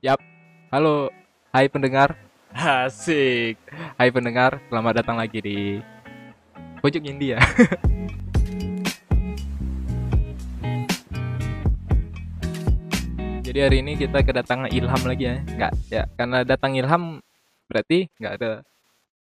Yap. Halo, hai pendengar. Asik. Hai pendengar, selamat datang lagi di Pojok India. Jadi hari ini kita kedatangan Ilham lagi ya. Enggak, ya karena datang Ilham berarti nggak ada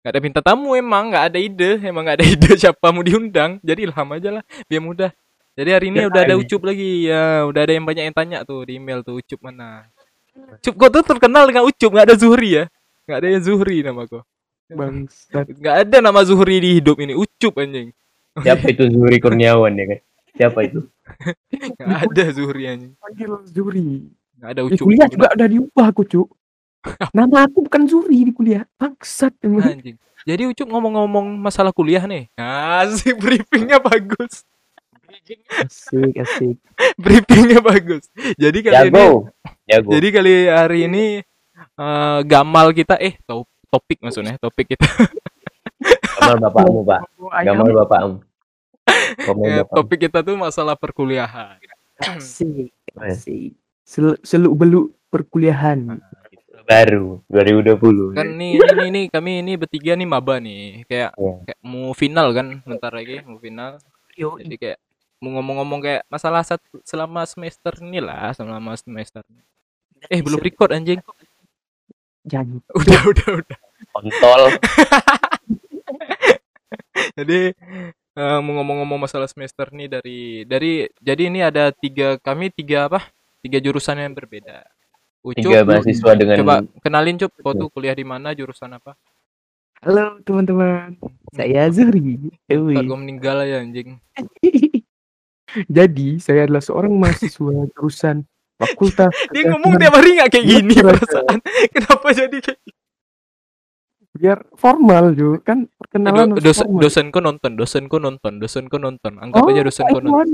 nggak ada minta tamu emang nggak ada ide emang nggak ada ide siapa mau diundang jadi Ilham aja lah biar mudah jadi hari ini Ya, udah ada ini. Ucup lagi ya udah ada yang banyak yang tanya tuh di email tuh Ucup mana Ucup kok tuh terkenal dengan Ucup nggak ada Zuhri ya nggak ada yang Zuhri nama kok Bangsat. nggak ada nama Zuhri di hidup ini Ucup anjing Siapa itu Zuri Kurniawan ya kan? Siapa itu? nggak ada Zuhri anjing Panggil Zuri. nggak ada Di Ucup kuliah juga udah diubah aku, Cuk. Nama aku bukan Zuri di kuliah. Bangsat emang. anjing jadi Ucup ngomong-ngomong masalah kuliah nih asik briefingnya bagus Asik, asik. briefingnya bagus jadi kali ini Jago. Jago. Jadi kali hari ini eh, gamal kita eh to- topik maksudnya topik kita Gamal bapakmu, Pak. Gamal bapakmu. Eh, bapakmu. topik kita tuh masalah perkuliahan. Asik, asik. Sel seluk beluk perkuliahan. Baru 2020. Kan nih ini, ini kami ini bertiga nih maba nih kayak Iya. kayak mau final kan bentar lagi mau final. Yo, Jadi kayak ngomong-ngomong kayak masalah satu selama semester ini lah selama semester. Eh belum record anjing. jangan. Udah udah udah. Kontol. Jadi eh, mau ngomong-ngomong masalah semester nih dari dari jadi ini ada tiga kami tiga apa? Tiga jurusan yang berbeda. Ucup, Tiga mahasiswa dengan Coba kenalin Cup, kau tuh kuliah di mana, jurusan apa? Halo teman-teman. Saya Zuri. Ntar gue meninggal aja anjing. Jadi, saya adalah seorang mahasiswa jurusan Fakultas Dia ngomong tiap hari nggak kayak gini perasaan. Kenapa jadi kayak biar formal juga kan Eh, perkenalan do- dosen formal. dosenku nonton, dosenku nonton, dosenku nonton. Anggap Oh, aja dosenku nonton. Taiwan.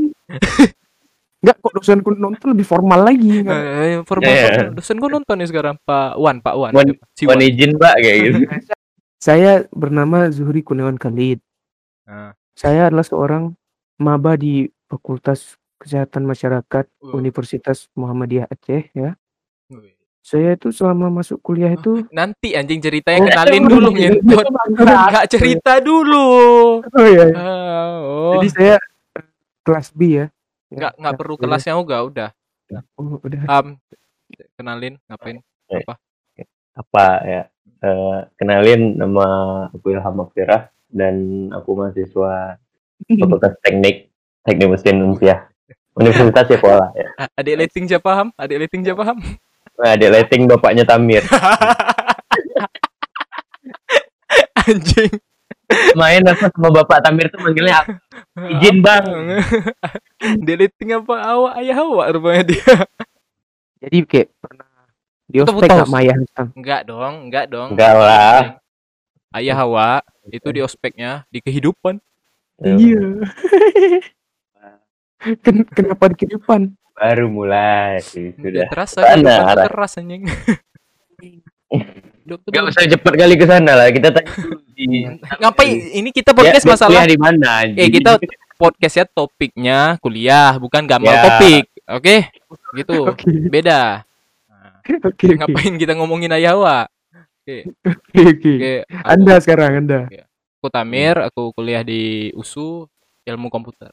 Enggak kok dosenku nonton lebih formal lagi kan. Eh, formal, Iya. formal. dosenku nonton nih sekarang Pak Wan, Pak Wan. Wan- Si Wan. izin, Pak, kayak gitu. Saya bernama Zuhri Kurniawan Khalid. Nah, Saya adalah seorang maba di Fakultas Kesehatan Masyarakat Uh. Universitas Muhammadiyah Aceh ya. wih. Saya itu selama masuk kuliah itu Nanti anjing ceritanya Oh, kenalin dulu ngentot. Enggak cerita dulu. Oh iya. iya. Ah, oh. Jadi saya eh, kelas B ya. Ya, Enggak enggak kelas perlu B. kelasnya juga udah. Oh, udah. Um, kenalin ngapain? Apa ya? Eh, kenalin nama aku Ilham Makfirah dan aku mahasiswa Fakultas Teknik Teknik Mesin Unsiah Universitas Sekolah ya. Adik lighting siapa Ham? Adik lighting siapa Ham? Nah, adik lighting bapaknya Tamir. Anjing. Main apa sama bapak Tamir tuh manggilnya aku. Izin, Bang. Deleting apa awak ayah awak rupanya dia. Jadi kayak pernah di ospek Maya Hastang. Enggak dong, enggak dong. Enggak lah. Ayah awak itu di ospeknya di kehidupan. Iya. Ken kenapa di kehidupan? Baru mulai Udah sudah. terasa Sana, keras anjing. Enggak usah cepat kali ke sana lah. Kita tanya di ngapain ini kita podcast dia masalah kuliah di mana? eh kita podcastnya topiknya kuliah bukan gamal Ya. topik. Oke? Gitu. Oke. Beda. Nah, Oke. Oke. ngapain kita ngomongin ayah awak? Oke. Oke. oke. Oke, aku- Anda sekarang Anda. Aku Tamir, aku kuliah di USU Ilmu Komputer.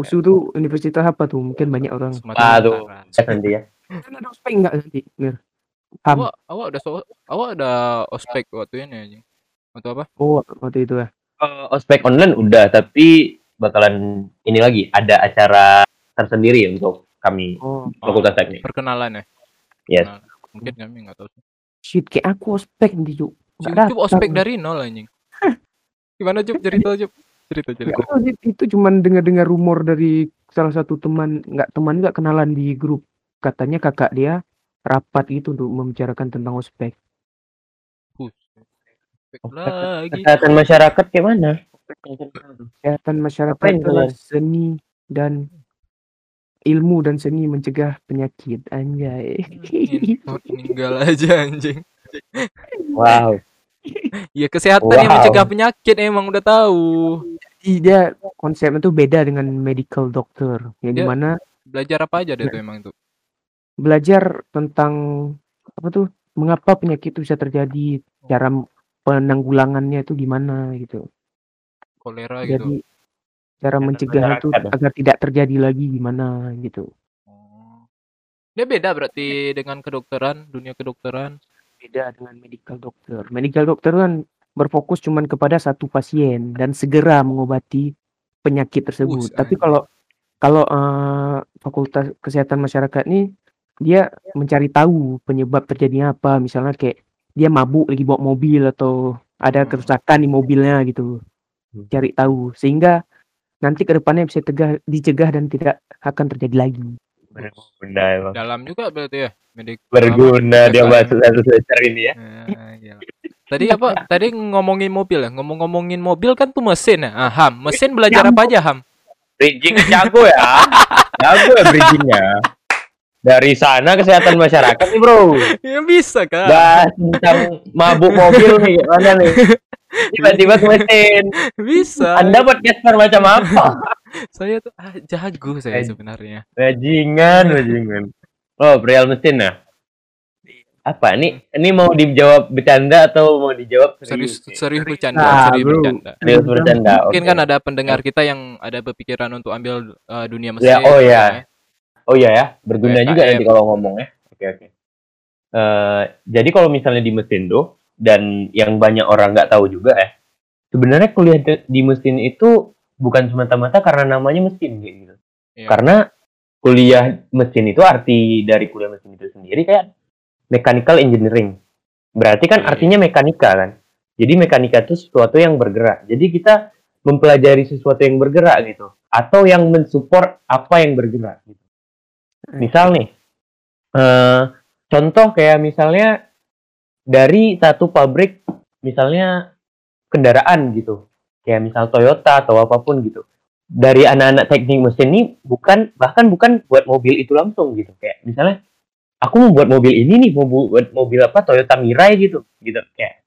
USU tuh universitas apa tuh? Mungkin banyak orang. Sumatera Aduh. Ya, nanti ya. Kan ada ospek enggak nanti? Mir? Ham. Awak, awak ada so, awak ada ospek waktu ini anjing. Waktu apa? Oh, waktu itu ya. Eh, ospek online udah, tapi bakalan ini lagi ada acara tersendiri untuk kami Oh, Fakultas Teknik. Perkenalan ya. Yes. Nah, mungkin kami nggak tahu. shit kayak aku ospek nanti, Cuk. Datang. ospek dari nol anjing. Gimana Cup cerita Cup? Cerita cerita. Tahu sih, itu cuman dengar-dengar rumor dari salah satu teman, nggak teman nggak kenalan di grup. Katanya kakak dia rapat gitu untuk membicarakan tentang ospek. Lagi. Kesehatan masyarakat kayak mana? Kesehatan masyarakat adalah seni dan ilmu dan seni mencegah penyakit anjay. Meninggal aja anjing. Wow. Ya kesehatan yang Wow. mencegah penyakit emang udah tahu. Jadi dia konsepnya tuh beda dengan medical doctor yang Dia- di mana Belajar apa aja deh tuh emang tuh. belajar tentang apa tuh mengapa penyakit itu bisa terjadi, cara penanggulangannya itu gimana gitu. kolera gitu Jadi cara Kesehatan mencegah itu ya? agar tidak terjadi lagi gimana gitu. Oh. dia beda berarti dengan kedokteran dunia kedokteran Beda dengan medical doctor. Medical doctor kan berfokus cuman kepada satu pasien dan segera mengobati penyakit tersebut. Us, Tapi anjing. kalau kalau eh, Fakultas Kesehatan Masyarakat nih dia mencari tahu penyebab terjadinya apa. Misalnya kayak dia mabuk lagi bawa mobil atau ada Hmm. kerusakan di mobilnya gitu. Hmm. Cari tahu sehingga nanti ke depannya bisa tegah, dicegah dan tidak akan terjadi lagi. Berguna emang. dalam juga berarti ya medik Berguna dia SKM. bahas satu semester ini ya. Gila. Tadi apa? Tadi ngomongin mobil ya. Ngomong-ngomongin mobil kan tuh mesin ya. Ah, Ham. Mesin belajar apa aja, Ham? Bridging jago ya. Jago ya bridgingnya. Dari sana kesehatan masyarakat nih bro. Ya bisa kan. Bahas tentang mabuk mobil nih gimana nih. Tiba-tiba mesin. Bisa. Anda podcaster macam apa? Saya tuh ah, jago saya sebenarnya. Bajingan, bajingan. Oh, perihal mesin ya? Apa? Ini ini mau dijawab bercanda atau mau dijawab Serius serius? serius bercanda, Ah, serius bro. bercanda. Serius bercanda. Mungkin kan ada pendengar kita yang ada berpikiran untuk ambil eh, dunia mesin. Ya, oh ya. ya. Oh iya ya, berguna BKM. juga nanti kalau ngomong ya. Oke oke. Eh, jadi kalau misalnya di mesin tuh dan yang banyak orang nggak tahu juga ya, sebenarnya kuliah di- mesin itu bukan semata-mata karena namanya mesin kayak gitu. Iya. Karena kuliah mesin itu arti dari kuliah mesin itu sendiri kayak mechanical engineering. Berarti kan Oke. artinya mekanika kan. Jadi mekanika itu sesuatu yang bergerak. Jadi kita mempelajari sesuatu yang bergerak gitu atau yang mensupport apa yang bergerak gitu. Misal nih, eh, contoh kayak misalnya dari satu pabrik, misalnya kendaraan gitu, kayak misal Toyota atau apa pun gitu. Dari anak-anak teknik mesin ini bukan bahkan bukan buat mobil itu langsung gitu, kayak misalnya aku mau buat mobil ini nih, mau bu- buat mobil apa Toyota Mirai gitu, gitu kayak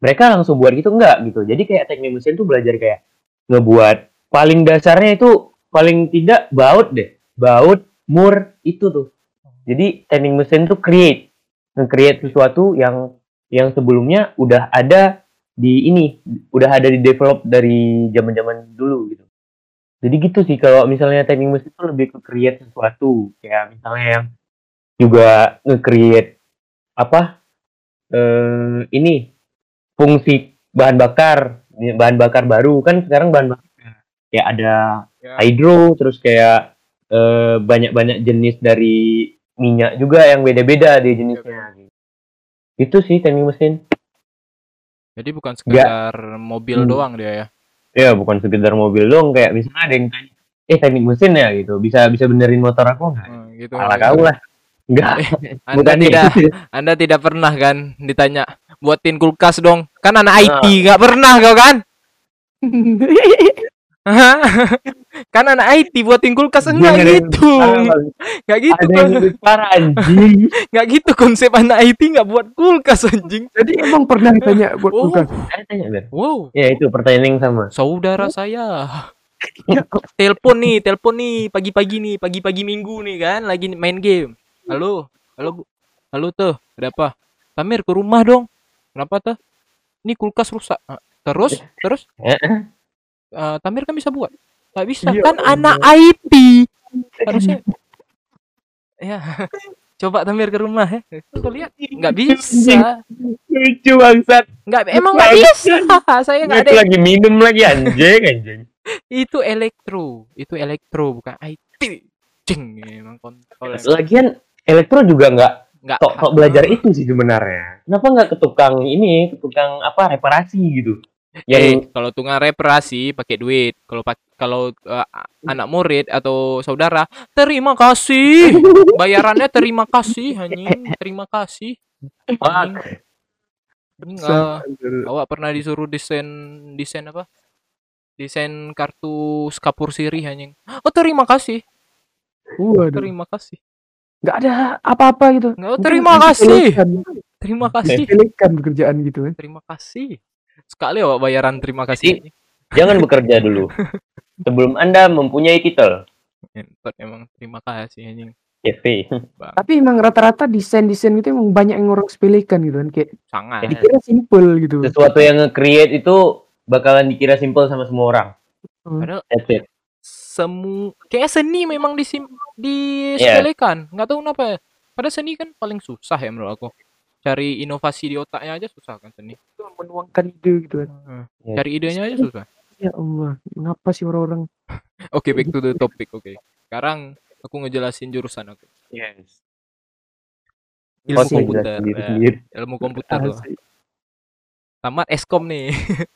mereka langsung buat gitu enggak gitu. Jadi kayak teknik mesin tuh belajar kayak ngebuat paling dasarnya itu paling tidak baut deh, baut mur itu tuh. Jadi teknik mesin tuh create, nge-create sesuatu yang yang sebelumnya udah ada di ini, udah ada di develop dari zaman-zaman dulu gitu. Jadi gitu sih kalau misalnya teknik mesin itu lebih ke create sesuatu, kayak misalnya yang juga nge-create apa? eh ini fungsi bahan bakar, bahan bakar baru kan sekarang bahan bakar kayak ada Ya. hydro terus kayak eh, banyak-banyak jenis dari minyak juga yang beda-beda di jenisnya itu sih teknik mesin Jadi bukan sekedar mobil Hmm. doang dia ya. ya bukan sekedar mobil dong kayak misalnya ada yang tanya eh teknik mesin ya gitu bisa bisa benerin motor aku nggak Hmm, gitu. ala kau lah enggak Anda bukan tidak itu. Anda tidak pernah kan ditanya buatin kulkas dong. Kan anak Ah. IT nggak pernah kau kan? kan anak IT buatin kulkas enggak gitu. Enggak gitu. ada yang lebih parah anjing Enggak gitu konsep anak IT nggak buat kulkas anjing. Jadi emang pernah ditanya buat Oh, kulkas. Saya tanya Ben. wow. ya itu pertanyaan yang sama Saudara saya. telepon nih, telepon nih pagi-pagi nih, pagi-pagi minggu nih kan lagi main game. Halo, halo Bu. Halo tuh, ada apa? Tamir ke rumah dong. Kenapa tuh? Ini kulkas rusak. Terus, terus Eh, eh, Tamir kan bisa buat. Gak bisa Iya, kan Allah. anak IT. Harusnya ya. Coba Tamir ke rumah ya. Kau lihat nggak bisa. lucu bangsat Nggak emang nggak bisa. Saya nggak ada itu lagi minum lagi anjing anjing itu elektro itu elektro bukan IT cing emang kontol emang. lagian elektro juga nggak nggak tok tok belajar itu sih sebenarnya kenapa nggak ke tukang ini ke tukang apa reparasi gitu eh, yang kalau tukang reparasi pakai duit. Kalau kalau eh, anak murid atau saudara terima kasih. Bayarannya terima kasih anjing. Terima kasih. Anjing. Ini nggak- awak pernah disuruh desain desain apa? Desain kartu skapur sirih anjing. Oh terima kasih. Waduh, terima kasih. Nggak ada apa-apa gitu. nggak oh, terima kasih. disepelekan, terima kasih. Disepelekan pekerjaan gitu kan. Terima kasih. Sekali awak bayaran terima Jadi- kasih. jangan bekerja dulu sebelum anda mempunyai titel Entot emang terima kasih anjing. CV. Tapi emang rata-rata desain-desain itu emang banyak yang orang sepelekan gitu kan kayak sangat dikira simple gitu. Sesuatu yang nge-create itu bakalan dikira simple sama semua orang. padahal That's it. semu kayak seni memang disim disepelekan nggak tahu kenapa ya pada seni kan paling susah ya menurut aku cari inovasi di otaknya aja susah kan seni menuangkan ide gitu kan. Heeh. Ya. cari idenya aja susah Ya Allah, mengapa sih orang-orang oke back to the topic oke sekarang aku ngejelasin jurusan aku Yes. ilmu Kau komputer sendiri ya. sendiri. ilmu komputer tuh tamat eskom nih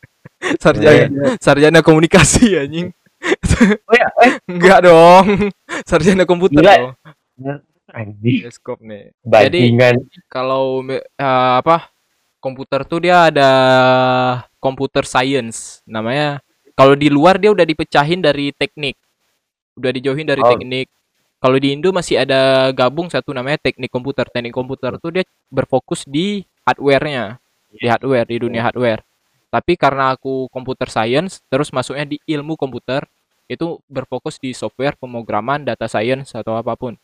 sarjana sarjana komunikasi anjing Oh ya, eh, enggak dong sarjana komputer Gila. dong anjing. eskom nih Bajingan. kalau me- eh, apa komputer tuh dia ada computer science. Namanya kalau di luar dia udah dipecahin dari teknik. Udah dijauhin dari Oh. teknik. Kalau di Indo masih ada gabung satu namanya teknik komputer. Teknik komputer tuh dia berfokus di hardware-nya. Di hardware di dunia hardware. Tapi karena aku computer science terus masuknya di ilmu komputer itu berfokus di software pemrograman data science atau apa pun.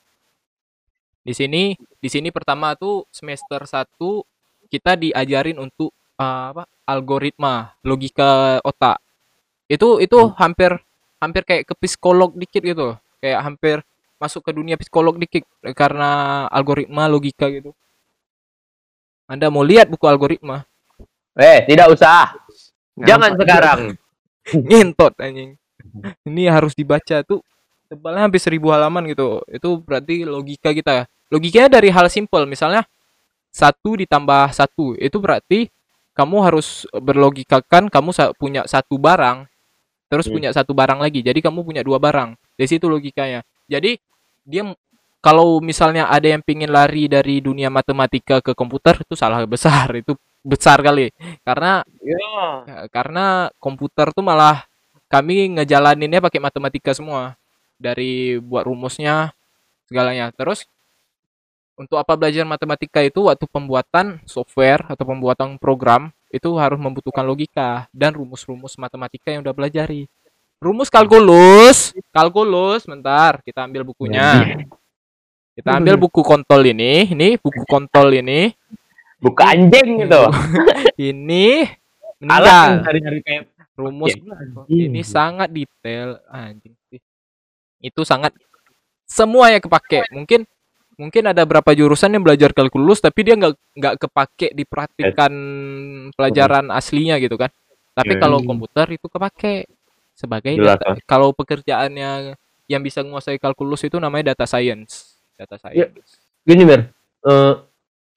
Di sini di sini pertama tuh semester 1 kita diajarin untuk uh, apa algoritma logika otak. Itu itu hampir hampir kayak ke psikolog dikit gitu kayak hampir masuk ke dunia psikolog dikit karena algoritma logika gitu. Anda mau lihat buku algoritma? Eh, tidak usah. Jangan Nampak sekarang. ngentot anjing. Ini harus dibaca tuh tebalnya hampir seribu halaman gitu. Itu berarti logika kita logikanya dari hal simpel misalnya satu ditambah satu. Itu berarti kamu harus berlogikakan kamu punya satu barang terus Hmm. punya satu barang lagi. Jadi kamu punya dua barang. Dari situ logikanya. Jadi dia kalau misalnya ada yang pingin lari dari dunia matematika ke komputer itu salah besar. Itu besar kali. Karena Ya. Ya, karena komputer tuh malah kami ngejalaninnya pakai matematika semua. Dari buat rumusnya segalanya. Terus untuk apa belajar matematika itu waktu pembuatan software atau pembuatan program itu harus membutuhkan logika dan rumus-rumus matematika yang udah belajari rumus kalkulus. Kalkulus bentar kita ambil bukunya. Kita ambil buku kontol ini. Ini buku kontol ini. Buka anjing gitu. ini Alat meninggal. rumus ini sangat detail. Anjing sih. Itu sangat semua yang kepake. Mungkin mungkin ada berapa jurusan yang belajar kalkulus tapi dia nggak nggak kepake diperhatikan pelajaran aslinya gitu kan. Tapi Hmm. kalau komputer itu kepake sebagai Jelas, data- kalau pekerjaannya yang bisa menguasai kalkulus itu namanya data science. Data Ya. science. Gini Mer, eh,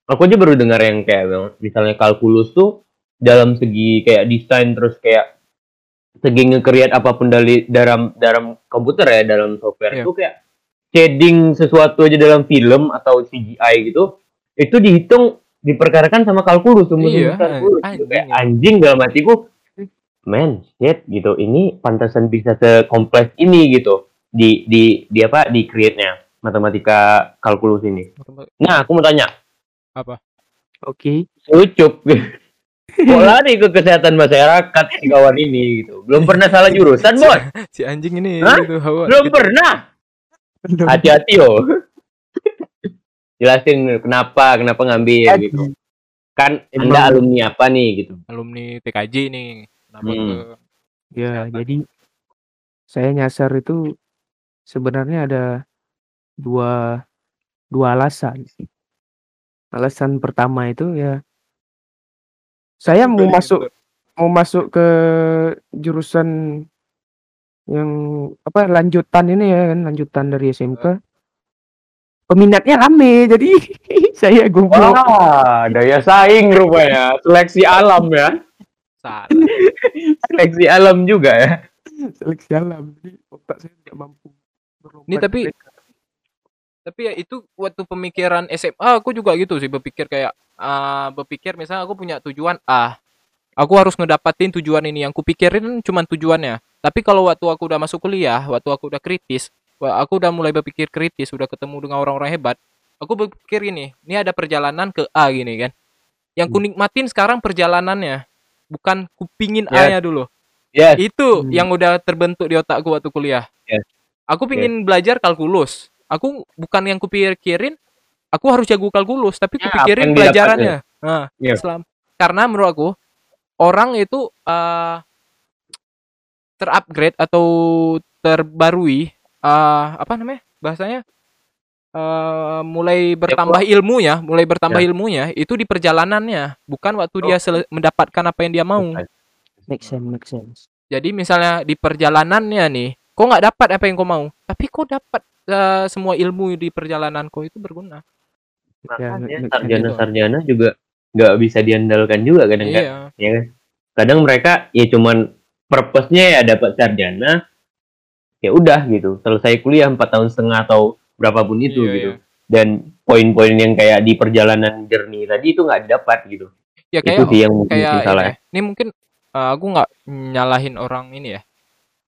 aku aja baru dengar yang kayak misalnya kalkulus tuh dalam segi kayak desain terus kayak segi nge-create apa pun dari dalam dalam komputer ya dalam software itu kayak shading sesuatu aja dalam film atau CGI gitu itu dihitung diperkarakan sama kalkulus semua Iya, kalkulus gitu. anjing kayak ya. anjing dalam hatiku man shit gitu ini pantasan bisa sekompleks ini gitu di di di apa di create nya matematika kalkulus ini nah aku mau tanya Oke. Ucup. Kok lari ke kesehatan masyarakat si kawan ini gitu. Belum pernah salah jurusan, Bos. si anjing ini Hah? gitu, hawa. Belum pernah. Hati-hati yo. Jelasin kenapa, kenapa ngambil gitu. Kan Anda Emang- alumni apa nih gitu. alumni TKJ nih kenapa Hmm. ke Ya, Kesehatan. jadi saya nyasar itu sebenarnya ada dua dua alasan. sih. Alasan pertama itu ya saya mau masuk mau masuk ke jurusan yang apa lanjutan ini ya kan lanjutan dari SMK. Peminatnya rame jadi saya goblok. Wah, daya saing rupanya. Seleksi alam ya. Seleksi alam juga ya. Seleksi alam. Jadi otak saya tidak mampu. berlomba Ini tapi- tapi ya itu waktu pemikiran SMA aku juga gitu sih berpikir kayak ah berpikir misalnya aku punya tujuan A aku harus ngedapatin tujuan ini yang kupikirin cuma tujuannya tapi kalau waktu aku udah masuk kuliah waktu aku udah kritis aku udah mulai berpikir kritis udah ketemu dengan orang-orang hebat aku berpikir ini ini ada perjalanan ke A gini kan yang ku nikmatin sekarang perjalanannya bukan kupingin Yes. A-nya dulu Yes. itu Hmm. yang udah terbentuk di otakku waktu kuliah Yes. aku pingin belajar kalkulus aku bukan yang kupikirin aku harus jago kalkulus tapi Ya, kupikirin pelajarannya nah Iya. selam- karena menurut aku orang itu eh terupgrade atau terbarui eh apa namanya bahasanya eh mulai bertambah ilmunya mulai bertambah Ya. ilmunya itu di perjalanannya bukan waktu dia sele- mendapatkan apa yang dia mau make sense make sense jadi misalnya di perjalanannya nih, kau nggak dapat apa yang kau mau, tapi kau dapat eh, semua ilmu di perjalanan kau itu berguna. Ya, Makanya sense. sarjana-sarjana juga nggak bisa diandalkan juga kadang kan Iya. ya kan kadang mereka ya cuman purpose-nya ya dapat sarjana ya udah gitu selesai kuliah empat tahun setengah atau berapapun itu Iya, gitu iya. dan poin-poin yang kayak di perjalanan journey tadi itu nggak dapat gitu Ya itu kayak sih yang mungkin kayak salah ini, ya. ini mungkin eh, aku nggak nyalahin orang ini ya.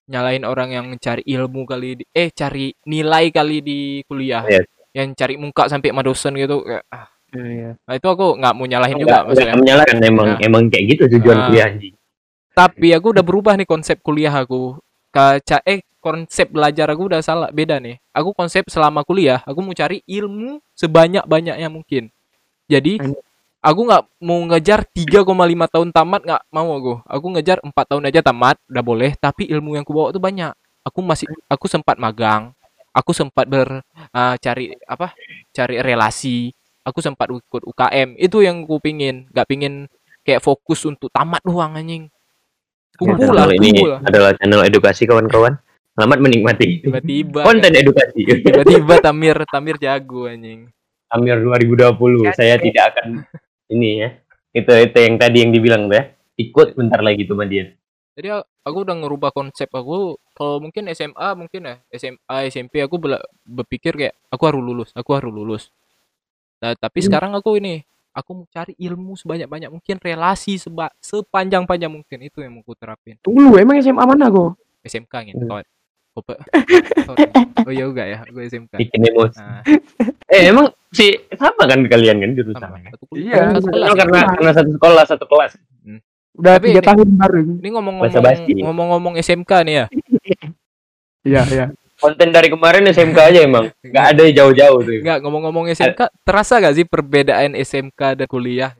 Nyalahin orang yang cari ilmu kali di, eh cari nilai kali di kuliah. Iya. Yang cari muka sampai sama dosen gitu kayak, ah. Iya, iya. Nah, itu aku nggak mau nyalahin Nggak- juga nggak maksudnya. menyalahkan emang Nah. emang kayak gitu tujuan Ah. kuliah anjing Tapi aku udah berubah nih konsep kuliah aku. Kaca eh konsep belajar aku udah salah beda nih. Aku konsep selama kuliah aku mau cari ilmu sebanyak-banyaknya mungkin. Jadi aku nggak mau ngejar 3,5 tahun tamat nggak mau aku. Aku ngejar 4 tahun aja tamat udah boleh, tapi ilmu yang ku bawa tuh banyak. Aku masih aku sempat magang. Aku sempat ber ah, cari apa? Cari relasi. Aku sempat ikut UKM. Itu yang ku pingin. Nggak pingin kayak fokus untuk tamat doang anjing. Kumpul lah, ini kumpul lah. adalah channel edukasi kawan-kawan selamat menikmati Tiba-tiba konten edukasi tiba-tiba Tamir Tamir jago anjing. Amir 2020 saya tidak akan ini ya itu itu yang tadi yang dibilang tuh ya ikut bentar lagi tuh dia Jadi aku udah ngerubah konsep aku. Kalau mungkin SMA mungkin ya SMA SMP aku berpikir kayak aku harus lulus, aku harus lulus. Nah, tapi Hmm. sekarang aku ini aku mau cari ilmu sebanyak-banyak mungkin, relasi seba sepanjang-panjang mungkin itu yang mau aku terapin. tunggu lu emang SMA mana kok SMK gitu Hmm. Oh, oh iya enggak ya, gue SMK. bikin emosi Nah, eh emang si sama kan kalian kan jurusan sama. Satu kuliah, Iya, satu kelas. Oh, karena karena satu sekolah satu kelas udah Tapi tiga ini- tahun baru Ini ngomong-ngomong ngomong-ngomong SMK nih ya. iya iya konten dari kemarin SMK aja emang nggak ada jauh-jauh tuh Enggak, ngomong-ngomong SMK, terasa gak sih perbedaan SMK dan kuliah?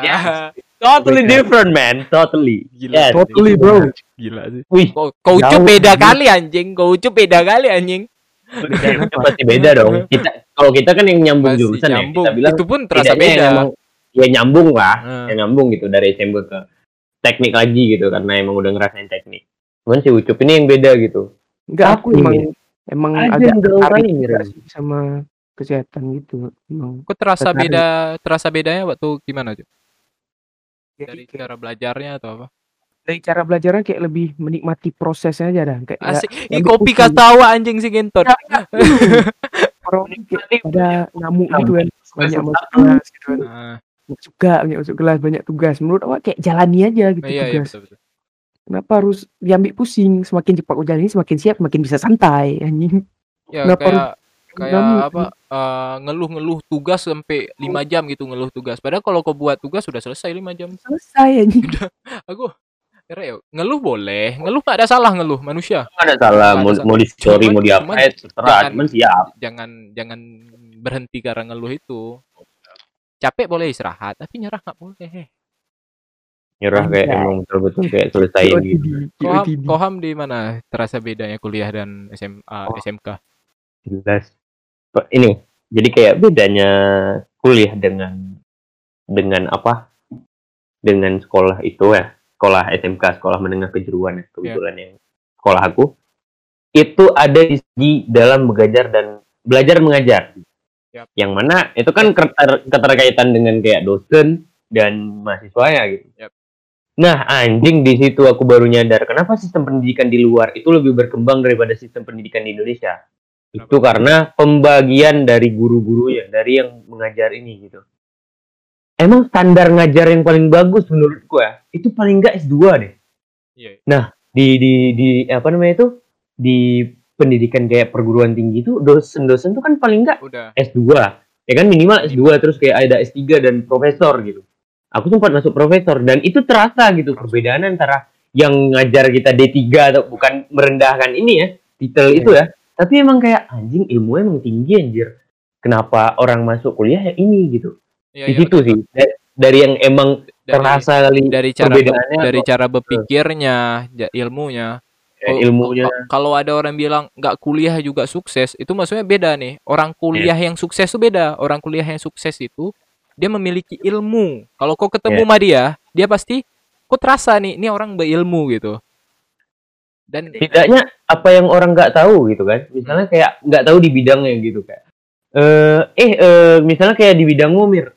Ya. totally different man totally Gila. Yes. totally bro Gila sih. wih Kau kau ucup beda kali anjing. Kau ucup beda kali anjing. itu pasti beda dong kita kalau kita kan yang nyambung Masih jurusan nyambung. ya kita bilang Itu pun terasa beda. emang ya nyambung lah Nah, ya nyambung gitu dari SMP ke teknik lagi gitu karena emang udah ngerasain teknik cuman si Ucup ini yang beda gitu enggak aku emang. Emang Ada agak yang tertarik juga sih sama kesehatan gitu emang Kok terasa Tertarik. beda terasa bedanya waktu gimana tuh? Jadi Dari kayak- cara belajarnya atau apa? dari cara belajarnya kayak lebih menikmati prosesnya aja dah kayak Asik. nggak Ih, kopi ketawa anjing si Gentot. orang kayak ada nyamuk gitu kan banyak masuk kelas gitu kan Nah, suka banyak masuk kelas banyak tugas menurut awak kayak jalani aja gitu iya iya tugas betul betul. Kenapa harus diambil pusing semakin cepat kau jalani semakin siap semakin bisa santai anjing Ya Kenapa kayak kayak Kamu- apa eh, ngeluh-ngeluh tugas sampai 5 jam gitu ngeluh tugas. Padahal kalau kau buat tugas sudah selesai 5 jam. selesai anjing Aku kira ya, ngeluh boleh, ngeluh gak ada salah ngeluh manusia. Nggak ada salah ada mau, salah. mau di story Cuman- mau di apa cuman eh, terserah jangan- cuman siap Jangan jangan berhenti karena ngeluh itu. Capek boleh istirahat, tapi nyerah nggak boleh. Nyerah kayak emang betul-betul kayak selesaiin gitu Koham. Koham di mana terasa bedanya kuliah dan SMA, Oh. SMK? jelas ini jadi kayak bedanya kuliah dengan dengan apa dengan sekolah itu ya sekolah SMK sekolah menengah kejuruan ya kebetulan yang sekolah aku itu ada di segi dalam belajar dan belajar mengajar Yap. yang mana itu kan keter- keterkaitan dengan kayak dosen dan mahasiswanya gitu Yap. Nah anjing di situ aku baru nyadar. Kenapa sistem pendidikan di luar itu lebih berkembang daripada sistem pendidikan di Indonesia? Itu karena pembagian dari guru-gurunya dari yang mengajar ini gitu. Emang standar ngajar yang paling bagus menurutku ya itu paling enggak S2 deh. Iya. di di di apa namanya itu? Di pendidikan kayak perguruan tinggi itu dosen-dosen tuh kan paling enggak Udah. S2 ya kan minimal S2 terus kayak ada S3 dan profesor gitu aku sempat masuk profesor dan itu terasa gitu perbedaan antara yang ngajar kita D3 atau bukan merendahkan ini ya titel itu ya. Tapi emang kayak anjing ilmu emang tinggi anjir. Kenapa orang masuk kuliah ya ini? gitu. Iya, di iya, situ sih Da- dari yang emang dari, terasa kali dari cara perbedaannya dari kok, cara berpikirnya ilmunya. Oh, ilmunya. Ka- kalau ada orang bilang nggak kuliah juga sukses itu maksudnya beda nih. Orang kuliah Iya. yang sukses itu beda. Orang kuliah yang sukses itu dia memiliki ilmu. Kalau kau ketemu Iya. sama dia dia pasti kok terasa nih ini orang berilmu gitu. Dan tidaknya apa yang orang nggak tahu gitu kan. Misalnya kayak nggak tahu di bidangnya gitu kayak eh eh eh, misalnya kayak di bidang Mir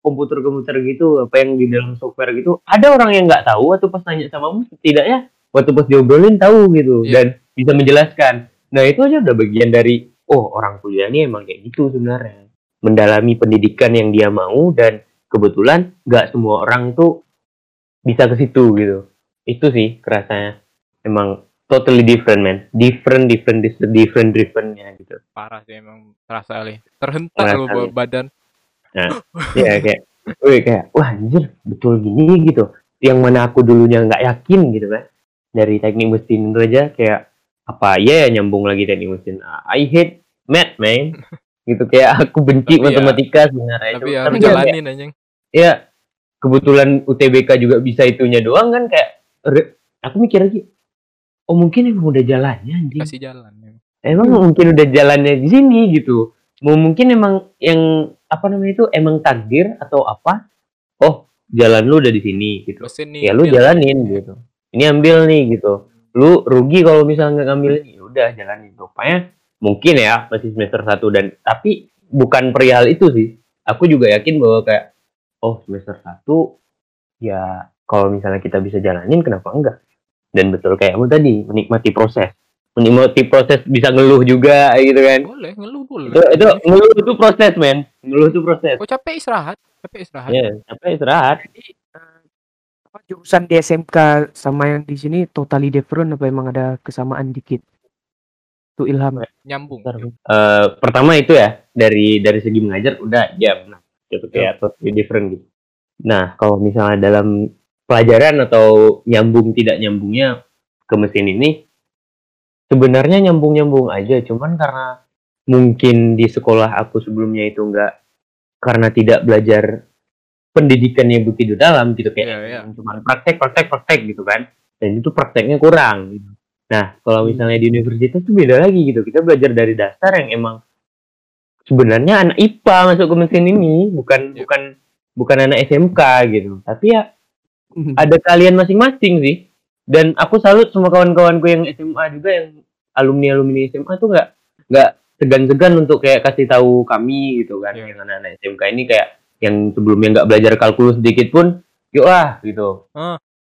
komputer-komputer gitu apa yang di dalam software gitu ada orang yang nggak tahu atau pas nanya sama kamu setidaknya waktu pas diobrolin tahu gitu. Iya. dan bisa menjelaskan. Nah itu aja udah bagian dari oh orang kuliah ini emang kayak gitu sebenarnya mendalami pendidikan yang dia mau dan kebetulan nggak semua orang tuh bisa ke situ gitu. Itu sih kerasanya. Emang totally different man. Different different different different differentnya gitu. Parah sih emang terasa kali. Terhentak kali. badan. Ya kayak wih kayak wah anjir betul gini gitu. Yang mana aku dulunya nggak yakin gitu kan. Dari teknik mesin itu aja kayak apa ya ya nyambung lagi teknik mesin. I hate math man gitu kayak aku benci Tapi ya- matematika sebenarnya itu. tapi ya tapi kan jalanin anjing. ya kebetulan UTBK juga bisa itunya doang kan kayak re- aku mikir lagi oh mungkin emang udah jalannya anjing. Kasih jalan ya. emang mungkin udah jalannya di sini gitu. Mau mungkin emang yang apa namanya itu emang takdir atau apa oh jalan lu udah di sini gitu. Mesin nih ya lu Bil. jalanin gitu. Ini ambil nih gitu. Lu rugi kalau misalnya nggak ngambil ini. Ya udah jalanin. Rupanya mungkin ya masih semester satu dan tapi bukan perihal itu sih. Aku juga yakin bahwa kayak oh semester satu ya kalau misalnya kita bisa jalanin kenapa enggak? Dan betul kayak kamu tadi menikmati proses. Menikmati proses bisa ngeluh juga gitu kan? Boleh ngeluh boleh itu, itu ngeluh itu proses men. Ngeluh itu proses. Kok capek istirahat capek istirahat. Ya capek istirahat. Jadi eh, apa jurusan di SMK sama yang di sini totally different apa emang ada kesamaan dikit? Tuh Ilham. nyambung Eh, pertama itu ya dari dari segi mengajar udah ya benar gitu kayak totally different gitu. Nah kalau misalnya dalam pelajaran atau nyambung tidak nyambungnya ke mesin ini sebenarnya nyambung nyambung aja. Cuman karena mungkin di sekolah aku sebelumnya itu enggak karena tidak belajar pendidikan yang begitu dalam gitu kayak Iya, iya. cuma praktek praktek praktek gitu kan. Dan itu prakteknya kurang gitu. Nah kalau misalnya di universitas tuh beda lagi gitu. Kita belajar dari dasar yang emang sebenarnya anak IPA masuk ke mesin ini bukan Iya. bukan bukan anak SMK gitu. Tapi ya ada kalian masing-masing sih. Dan aku salut sama kawan-kawanku yang SMA juga yang alumni alumni SMA tuh nggak nggak segan-segan untuk kayak kasih tahu kami gitu kan. Iya. yang anak-anak SMK ini kayak yang sebelumnya nggak belajar kalkulus sedikit pun yuk ah gitu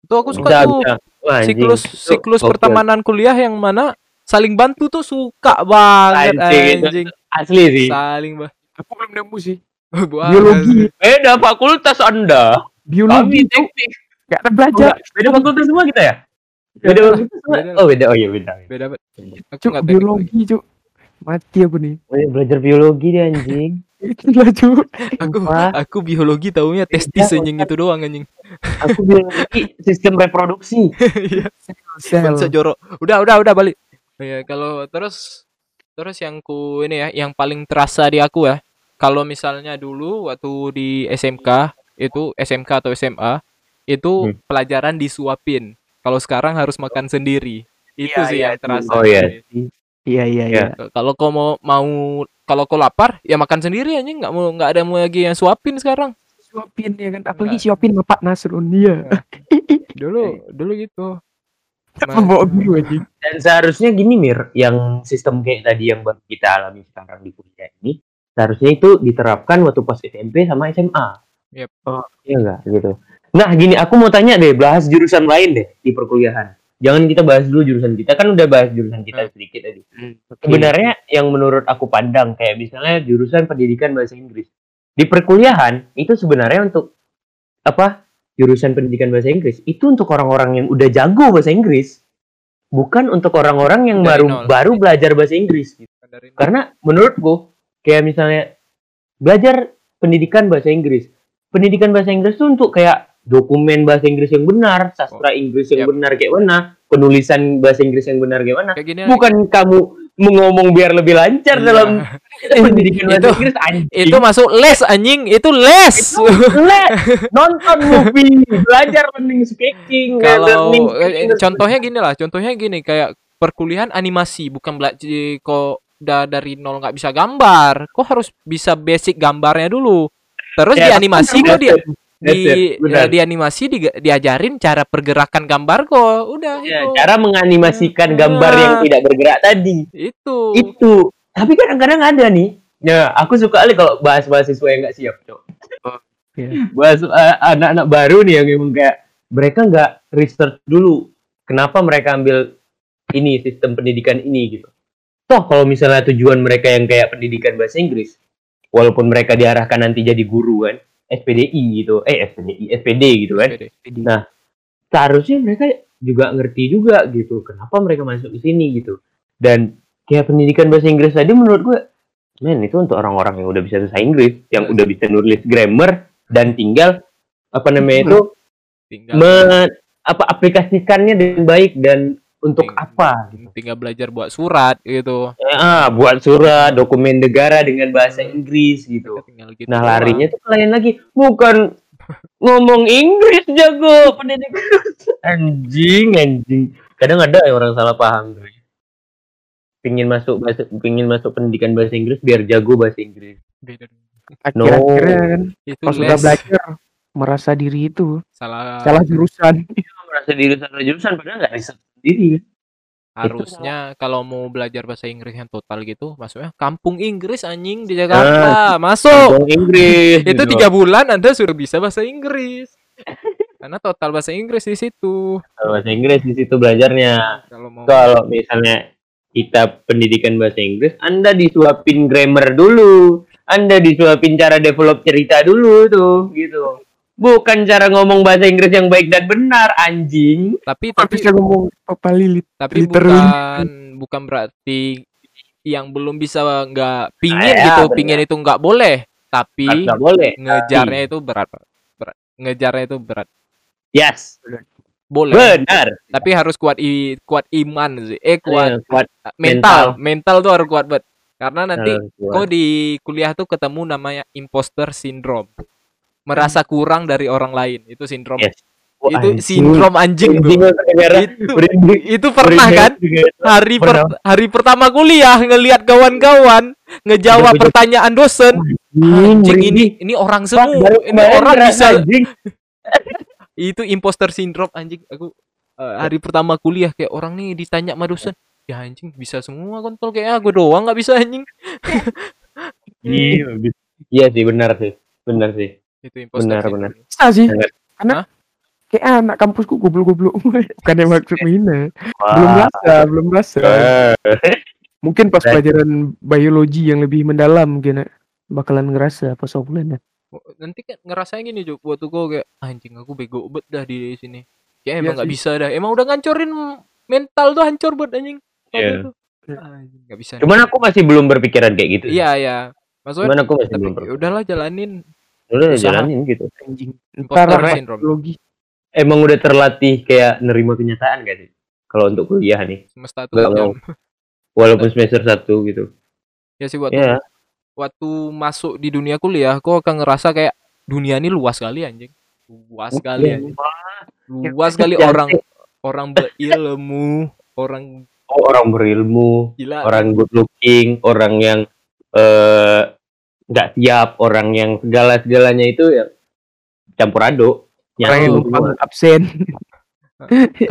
tuh aku suka bisa tuh bisa. Wah, anjing. siklus Itu siklus pertemanan kuliah yang mana saling bantu tuh suka banget Anjing, itu anjing. asli sih. Saling bah Aku belum nemu sih. Biologi, beda fakultas anda. Biologi kami teknik. gak ada belajar. beda fakultas semua kita ya? Beda fakultas semua. oh beda. Oh iya beda. Beda Cuk, biologi, Cuk. Mati aku nih. oh, iya, belajar biologi dia anjing. Gila, Cuk. aku aku biologi taunya testis Beda, anjing itu doang anjing aku biologi sistem reproduksi. Iya. Jorok udah udah udah balik. Ya kalau terus terus yang ku ini ya yang paling terasa di aku ya kalau misalnya dulu waktu di SMK itu SMK atau SMA itu Hmm. pelajaran disuapin. Kalau sekarang harus makan sendiri. Itu Iya, sih iya, yang terasa. Oh iya. Iya, iya, iya. Ya. kalau kau mau mau kalau kau lapar ya makan sendiri anjing nggak mau nggak ada mau lagi yang suapin sekarang Suapin ya kan. Apalagi suapin sama Pak Nasrun dia. dulu dulu gitu aja. dan seharusnya gini mir yang sistem kayak tadi yang baru kita alami sekarang di kuliah ini seharusnya itu diterapkan waktu pas SMP sama SMA Yep. oh iya enggak gitu nah gini aku mau tanya deh bahas jurusan lain deh di perkuliahan jangan kita bahas dulu jurusan kita kan udah bahas jurusan kita Hmm. sedikit tadi Oke. sebenarnya yang menurut aku pandang kayak misalnya jurusan pendidikan bahasa Inggris di perkuliahan itu sebenarnya untuk apa jurusan pendidikan bahasa Inggris itu untuk orang-orang yang udah jago bahasa Inggris bukan untuk orang-orang yang Dari baru nol. baru belajar bahasa Inggris gitu. karena menurutku kayak misalnya belajar pendidikan bahasa Inggris pendidikan bahasa Inggris itu untuk kayak dokumen bahasa Inggris yang benar sastra Inggris yang Yap. benar kayak mana penulisan bahasa Inggris yang benar kayak mana bukan kamu ngomong biar lebih lancar Iya. dalam pendidikan bahasa Itu- Inggris anjing. itu masuk les anjing itu les Le, nonton movie, belajar learning speaking, kalau learning eh, speaking. contohnya gini lah contohnya gini kayak perkuliahan animasi bukan belajar kok udah dari nol nggak bisa gambar kok harus bisa basic gambarnya dulu terus di Ya, animasi kok dia di it, ya, di animasi di- diajarin cara pergerakan gambar kok udah Ya, itu cara menganimasikan gambar yang Ah. tidak bergerak tadi. itu Itu. Tapi kadang-kadang ada nih. Ya, aku suka kali kalau bahas mahasiswa yang nggak siap, Cok. Iya. Bahas eh, anak-anak baru nih yang emang kayak mereka nggak research dulu kenapa mereka ambil ini sistem pendidikan ini gitu. Toh kalau misalnya tujuan mereka yang kayak pendidikan bahasa Inggris, walaupun mereka diarahkan nanti jadi guru kan, SPDI gitu, eh SPDI, SPD gitu kan, Oke deh. seharusnya mereka juga ngerti juga gitu kenapa mereka masuk ke sini gitu dan kayak pendidikan bahasa Inggris tadi menurut gue men itu untuk orang-orang yang udah bisa bahasa Inggris yang Yes. udah bisa nulis grammar dan tinggal apa namanya itu tinggal me- apa aplikasikannya dengan baik dan untuk Ting- apa gitu tinggal belajar buat surat gitu ah buat surat dokumen negara dengan bahasa Inggris gitu tinggal gitu Nah larinya tuh lain lagi, bukan ngomong Inggris jago pendidikan. anjing, anjing. Kadang ada yang orang salah paham tuh. Pingin masuk bahasa, pingin masuk pendidikan bahasa Inggris biar jago bahasa Inggris. Beda. Akhir-akhirnya kan itu pas les udah belajar merasa diri itu salah salah jurusan. Merasa diri salah jurusan padahal nggak riset sendiri kan. harusnya kalau mau belajar bahasa Inggris yang total gitu maksudnya kampung Inggris anjing di Jakarta masuk Ngomong Inggris. itu gitu. tiga bulan anda sudah bisa bahasa Inggris karena total bahasa Inggris di situ bahasa Inggris di situ belajarnya. kalau mau Kalau misalnya kita pendidikan bahasa Inggris, Anda disuapin grammar dulu. Anda disuapin cara develop cerita dulu tuh, gitu. Bukan cara ngomong bahasa Inggris yang baik dan benar, anjing. tapi tapi bisa ngomong apa lilit? tapi literally. bukan bukan berarti yang belum bisa nggak pingin Ah, ya, gitu benar. pingin itu nggak boleh tapi Nggak boleh. ngejarnya itu berat berat ngejarnya itu berat Yes, boleh benar. tapi harus kuat i, kuat iman sih eh kuat Eh, kuat. mental mental tuh harus kuat banget karena nanti Eh, kuat. kok di kuliah tuh ketemu namanya imposter syndrome merasa kurang dari orang lain itu sindrom Yes. Wah, itu anjing. sindrom anjing tuh. itu Merinding. itu pernah kan hari per- Pernah. hari pertama kuliah ngelihat kawan-kawan ngejawab pertanyaan dosen Anjing, anjing ini ini orang semua ini orang bisa anjing. itu imposter syndrome anjing aku eh, hari pertama kuliah kayak orang nih ditanya sama dosen ya anjing bisa semua kontol kayak aku doang nggak bisa anjing Iya, Iya sih, benar sih. Benar sih. Itu imposter Benar, benar. Bisa sih. Hah? kayak anak kampusku goblok-goblok. Bukan yang maksud menghina. Belum rasa, belum rasa. Eh. Mungkin pas pelajaran biologi yang lebih mendalam mungkin ya, bakalan ngerasa pas offline ya. Oh, nanti kan ngerasanya gini Juk waktu gue kayak anjing aku bego bet dah di sini kayak Iya emang nggak bisa dah emang udah ngancurin mental tuh hancur buat anjing Waktu Iya. nggak bisa Cuman aku masih belum berpikiran kayak gitu. iya iya maksudnya Cuman aku masih tapi belum ya berpikiran. udahlah jalanin Udah usaha. jalanin gitu. Anjing. Biologi. Emang udah terlatih kayak nerima kenyataan gak sih? Kalau untuk kuliah nih. semesta tuh. Walaupun semester 1 gitu. ya sih waktu Iya. waktu masuk di dunia kuliah kok akan ngerasa kayak dunia ini luas sekali anjing luas sekali Iya. anjing. luas sekali orang orang berilmu orang Oh, orang berilmu, gila orang good looking, orang yang eh nggak siap, orang yang segala segalanya itu ya campur aduk. Orang yang numpang absen.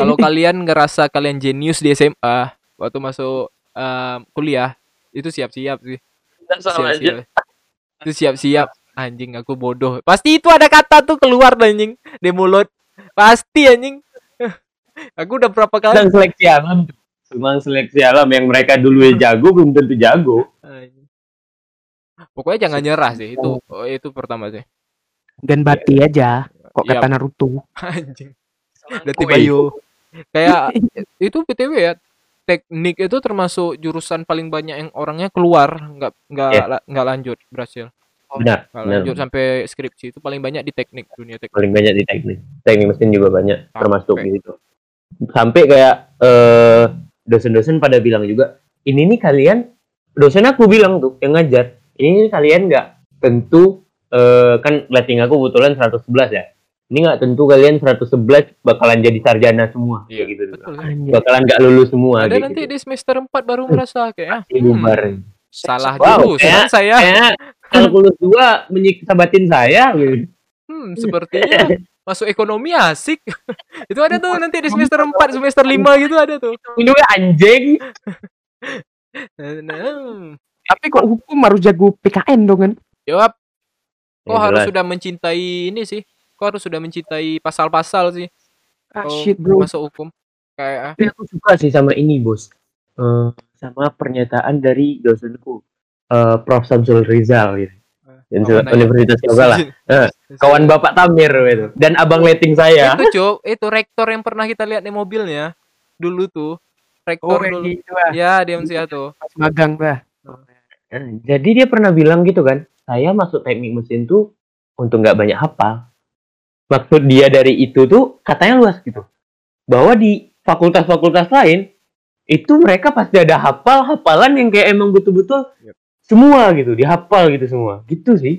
kalau kalian ngerasa kalian jenius di SMA waktu masuk em, kuliah itu siap-siap sih. Siap-siap. itu siap-siap. Anjing aku bodoh. Pasti itu ada kata tuh keluar anjing di mulut. Pasti anjing. Aku udah berapa kali Sedang seleksi alam. Memang seleksi alam. Yang mereka dulu jago belum tentu jago. Pokoknya jangan nyerah sih itu oh, itu pertama sih Dan bati aja. Kok Iya. kata Naruto. anjing Dati Bayo kayak itu btw ya teknik itu termasuk jurusan paling banyak yang orangnya keluar nggak nggak Iya. la- nggak lanjut berhasil Benar, nggak benar. lanjut sampai skripsi itu paling banyak di teknik dunia teknik Paling banyak di teknik. Teknik mesin juga banyak termasuk Sampai. gitu. Sampai kayak eh dosen-dosen pada bilang juga ini nih kalian dosen aku bilang tuh yang ngajar ini kalian nggak tentu eh, kan rating aku kebetulan 111 ya ini nggak tentu kalian 111 bakalan jadi sarjana semua Iya, kayak gitu betul kan? Bakalan nggak lulus semua ada kayak nanti gitu. di semester 4 baru merasa kayak ah, hmm, bubar. salah Wow, jurusan kayak- saya kayak kalkulus dua menyiksa batin saya gitu. hmm sepertinya masuk ekonomi asik itu ada tuh nanti di semester 4 semester 5 gitu ada tuh ini gue anjing Nah, nah. Tapi kok hukum harus jago PKN dong kan? jawab. Kok Ya, harus jelas. sudah mencintai ini sih? Kok harus sudah mencintai pasal-pasal sih? Ah shit bro. masuk hukum? Kayak ah, Tapi aku suka sih sama ini bos. Eh, sama pernyataan dari dosenku eh, Prof. Samsul Rizal gitu. Yang kawan aja. Universitas Yoga lah. Eh, kawan bapak Tamir gitu. Dan abang letting saya. Itu cuk itu rektor yang pernah kita lihat di mobilnya. Dulu tuh. Rektor Oh, yang dulu. lah. ya dia masih tuh. Magang dah. Eh, jadi dia pernah bilang gitu kan saya masuk teknik mesin tuh untuk nggak banyak hafal. Maksud dia dari itu tuh katanya luas gitu. Bahwa di fakultas-fakultas lain itu mereka pasti ada hafal hafalan yang kayak emang betul-betul Yep. semua gitu dihafal gitu semua. Gitu sih.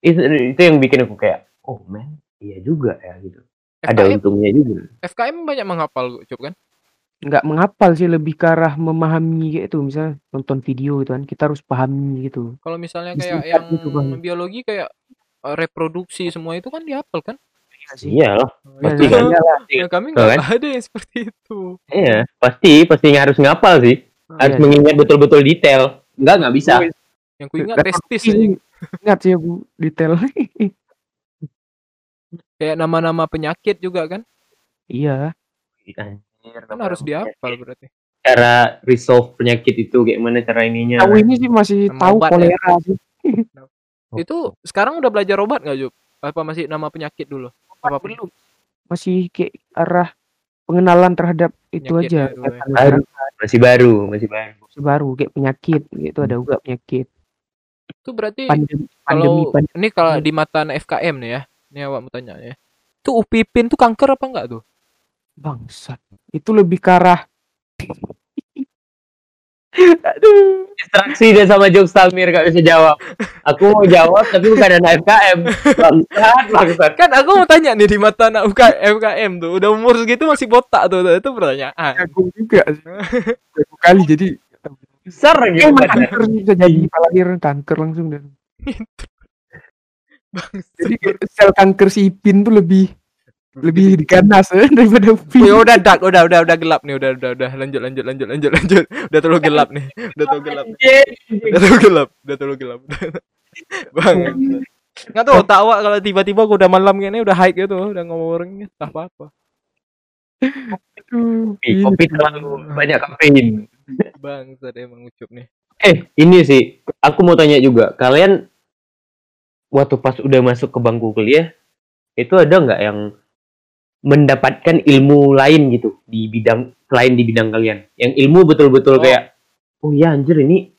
Itu, itu yang bikin aku kayak oh man iya juga ya gitu. Ada FKM untungnya juga. FKM banyak menghafal cuk kan Nggak menghafal sih lebih ke arah memahami gitu. Misalnya nonton video gitu kan. Kita harus pahami gitu. kalau misalnya Bisa kayak lihat yang gitu, Bang. biologi kayak eh, reproduksi semua itu kan dihafal kan Iya sih. iya loh Pasti Ya, kan? iyalah. Nah, kami Betul nggak ada yang seperti itu iya pasti pasti harus ngapal sih harus Iya. mengingat betul-betul detail enggak nggak bisa yang ku ingat testis aja. Ingat sih aku detail. kayak nama-nama penyakit juga kan iya. Kan harus dihafal berarti cara resolve penyakit itu kayak mana cara ininya Tahu ini sih masih Nama tahu obat ya. kolera sih. itu sekarang udah belajar obat nggak Jup? apa masih nama penyakit dulu apa belum. Masih kayak arah pengenalan terhadap itu Penyakitnya aja. ya. Baru. masih baru masih baru baru kayak penyakit gitu ada juga penyakit itu berarti pandemi pandemi, kalau pandemi. ini kalau di mata FKM nih ya ini awak mau tanya ya itu upipin tuh kanker apa enggak tuh bangsat itu lebih ke arah aduh. Distraksi dia sama jokes Talmir gak bisa jawab. Aku mau jawab tapi bukan anak FKM bangsat bangsat. Kan aku mau tanya nih di mata anak UK FKM tuh udah umur segitu masih botak tuh itu pertanyaan. Jago juga sih. jago kali jadi besar gitu emang kanker bisa jadi lahir kanker langsung dan jadi sel kanker si Ipin tuh lebih lebih diganas eh, daripada Upin Ya udah dak, udah udah udah gelap nih, udah udah udah lanjut lanjut lanjut lanjut lanjut. Udah terlalu gelap nih. Udah terlalu gelap. Udah terlalu gelap. Udah terlalu gelap. Bang. Nggak tahu tak awak kalau tiba-tiba aku udah malam gini udah high gitu, udah ngomongnya tak apa-apa. Aduh, kopi kopi terlalu banyak kafein Bang, saya emang ucup nih. eh ini sih aku mau tanya juga kalian waktu pas udah masuk ke bangku kuliah itu ada nggak yang mendapatkan ilmu lain gitu di bidang selain di bidang kalian yang ilmu betul-betul Oh. kayak oh ya anjir ini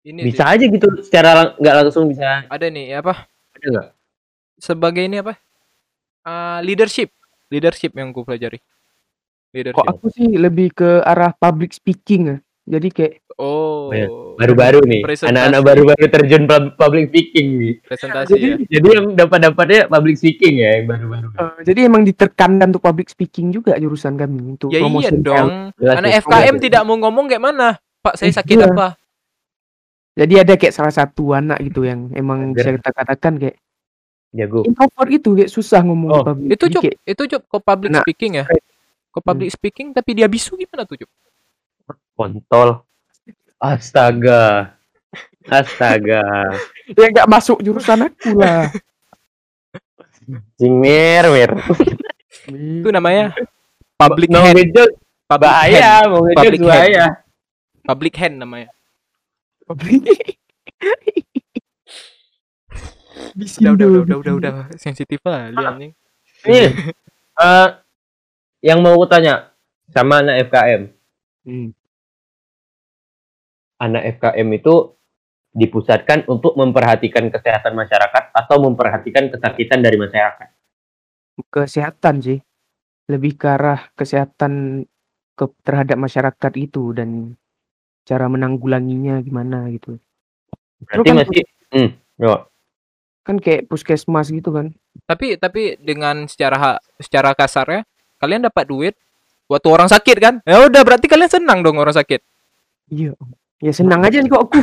Ini bisa sih, aja gitu secara lang- nggak langsung bisa ada nih apa? ada nggak Sebagai ini apa? Ah, leadership. Leadership yang ku pelajari. Leadership. kok aku sih lebih ke arah public speaking ya jadi kayak Oh. Iya, baru-baru nih Presentasi. anak-anak baru-baru terjun pub- public speaking nih presentasi Jadi- ya. jadi yang dapat-dapatnya public speaking ya yang baru-baru eh, jadi emang ditekankan untuk public speaking juga jurusan kami untuk Ya iya promosi dong. Jelas Anak. FKM tidak mau ngomong kayak mana? Pak, saya sakit Iya. apa? jadi ada kayak salah satu anak gitu yang emang bisa kita katakan kayak jago introvert gitu kayak susah ngomong Oh, public Itu cuk, itu cuk kok public Nah, speaking ya? Kok public speaking tapi dia bisu gimana tuh cuk? Kontol astaga astaga ya nggak masuk jurusan aku lah Jingmir, mir. Itu namanya public no hand. ngejok Public bahaya, hand. mau ngejok Public hand. bahaya. Public hand namanya. Udah udah udah udah udah udah sensitif lah anjing. Nih, eh, yang mau tanya sama anak FKM. Hmm. Anak FKM itu dipusatkan untuk memperhatikan kesehatan masyarakat atau memperhatikan kesakitan dari masyarakat. kesehatan sih lebih ke arah kesehatan ke terhadap masyarakat itu dan cara menanggulanginya gimana gitu. Berarti kan- masih hmm, yo. Kan kayak puskesmas gitu kan. Tapi tapi dengan secara secara kasarnya kalian dapat duit waktu orang sakit kan? Ya udah berarti kalian senang dong orang sakit. Iya. Ya senang aja sih kok aku.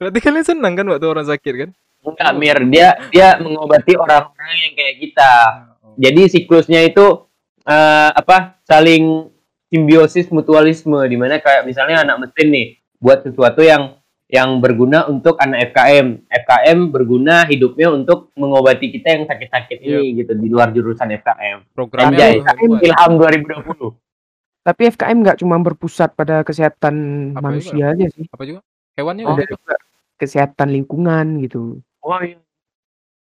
Berarti kalian senang kan waktu orang sakit kan? Enggak, Mir. Dia dia mengobati orang-orang yang kayak kita. Jadi siklusnya itu eh, apa? Saling simbiosis mutualisme di mana kayak misalnya anak mesin nih buat sesuatu yang yang berguna untuk anak FKM. FKM berguna hidupnya untuk mengobati kita yang sakit-sakit ini gitu di luar jurusan FKM. Programnya Anjay. buat- Ilham 2020. Tapi FKM nggak cuma berpusat pada kesehatan Apa manusia aja sih. apa juga? Hewannya Ada juga juga kesehatan lingkungan gitu. Oh iya.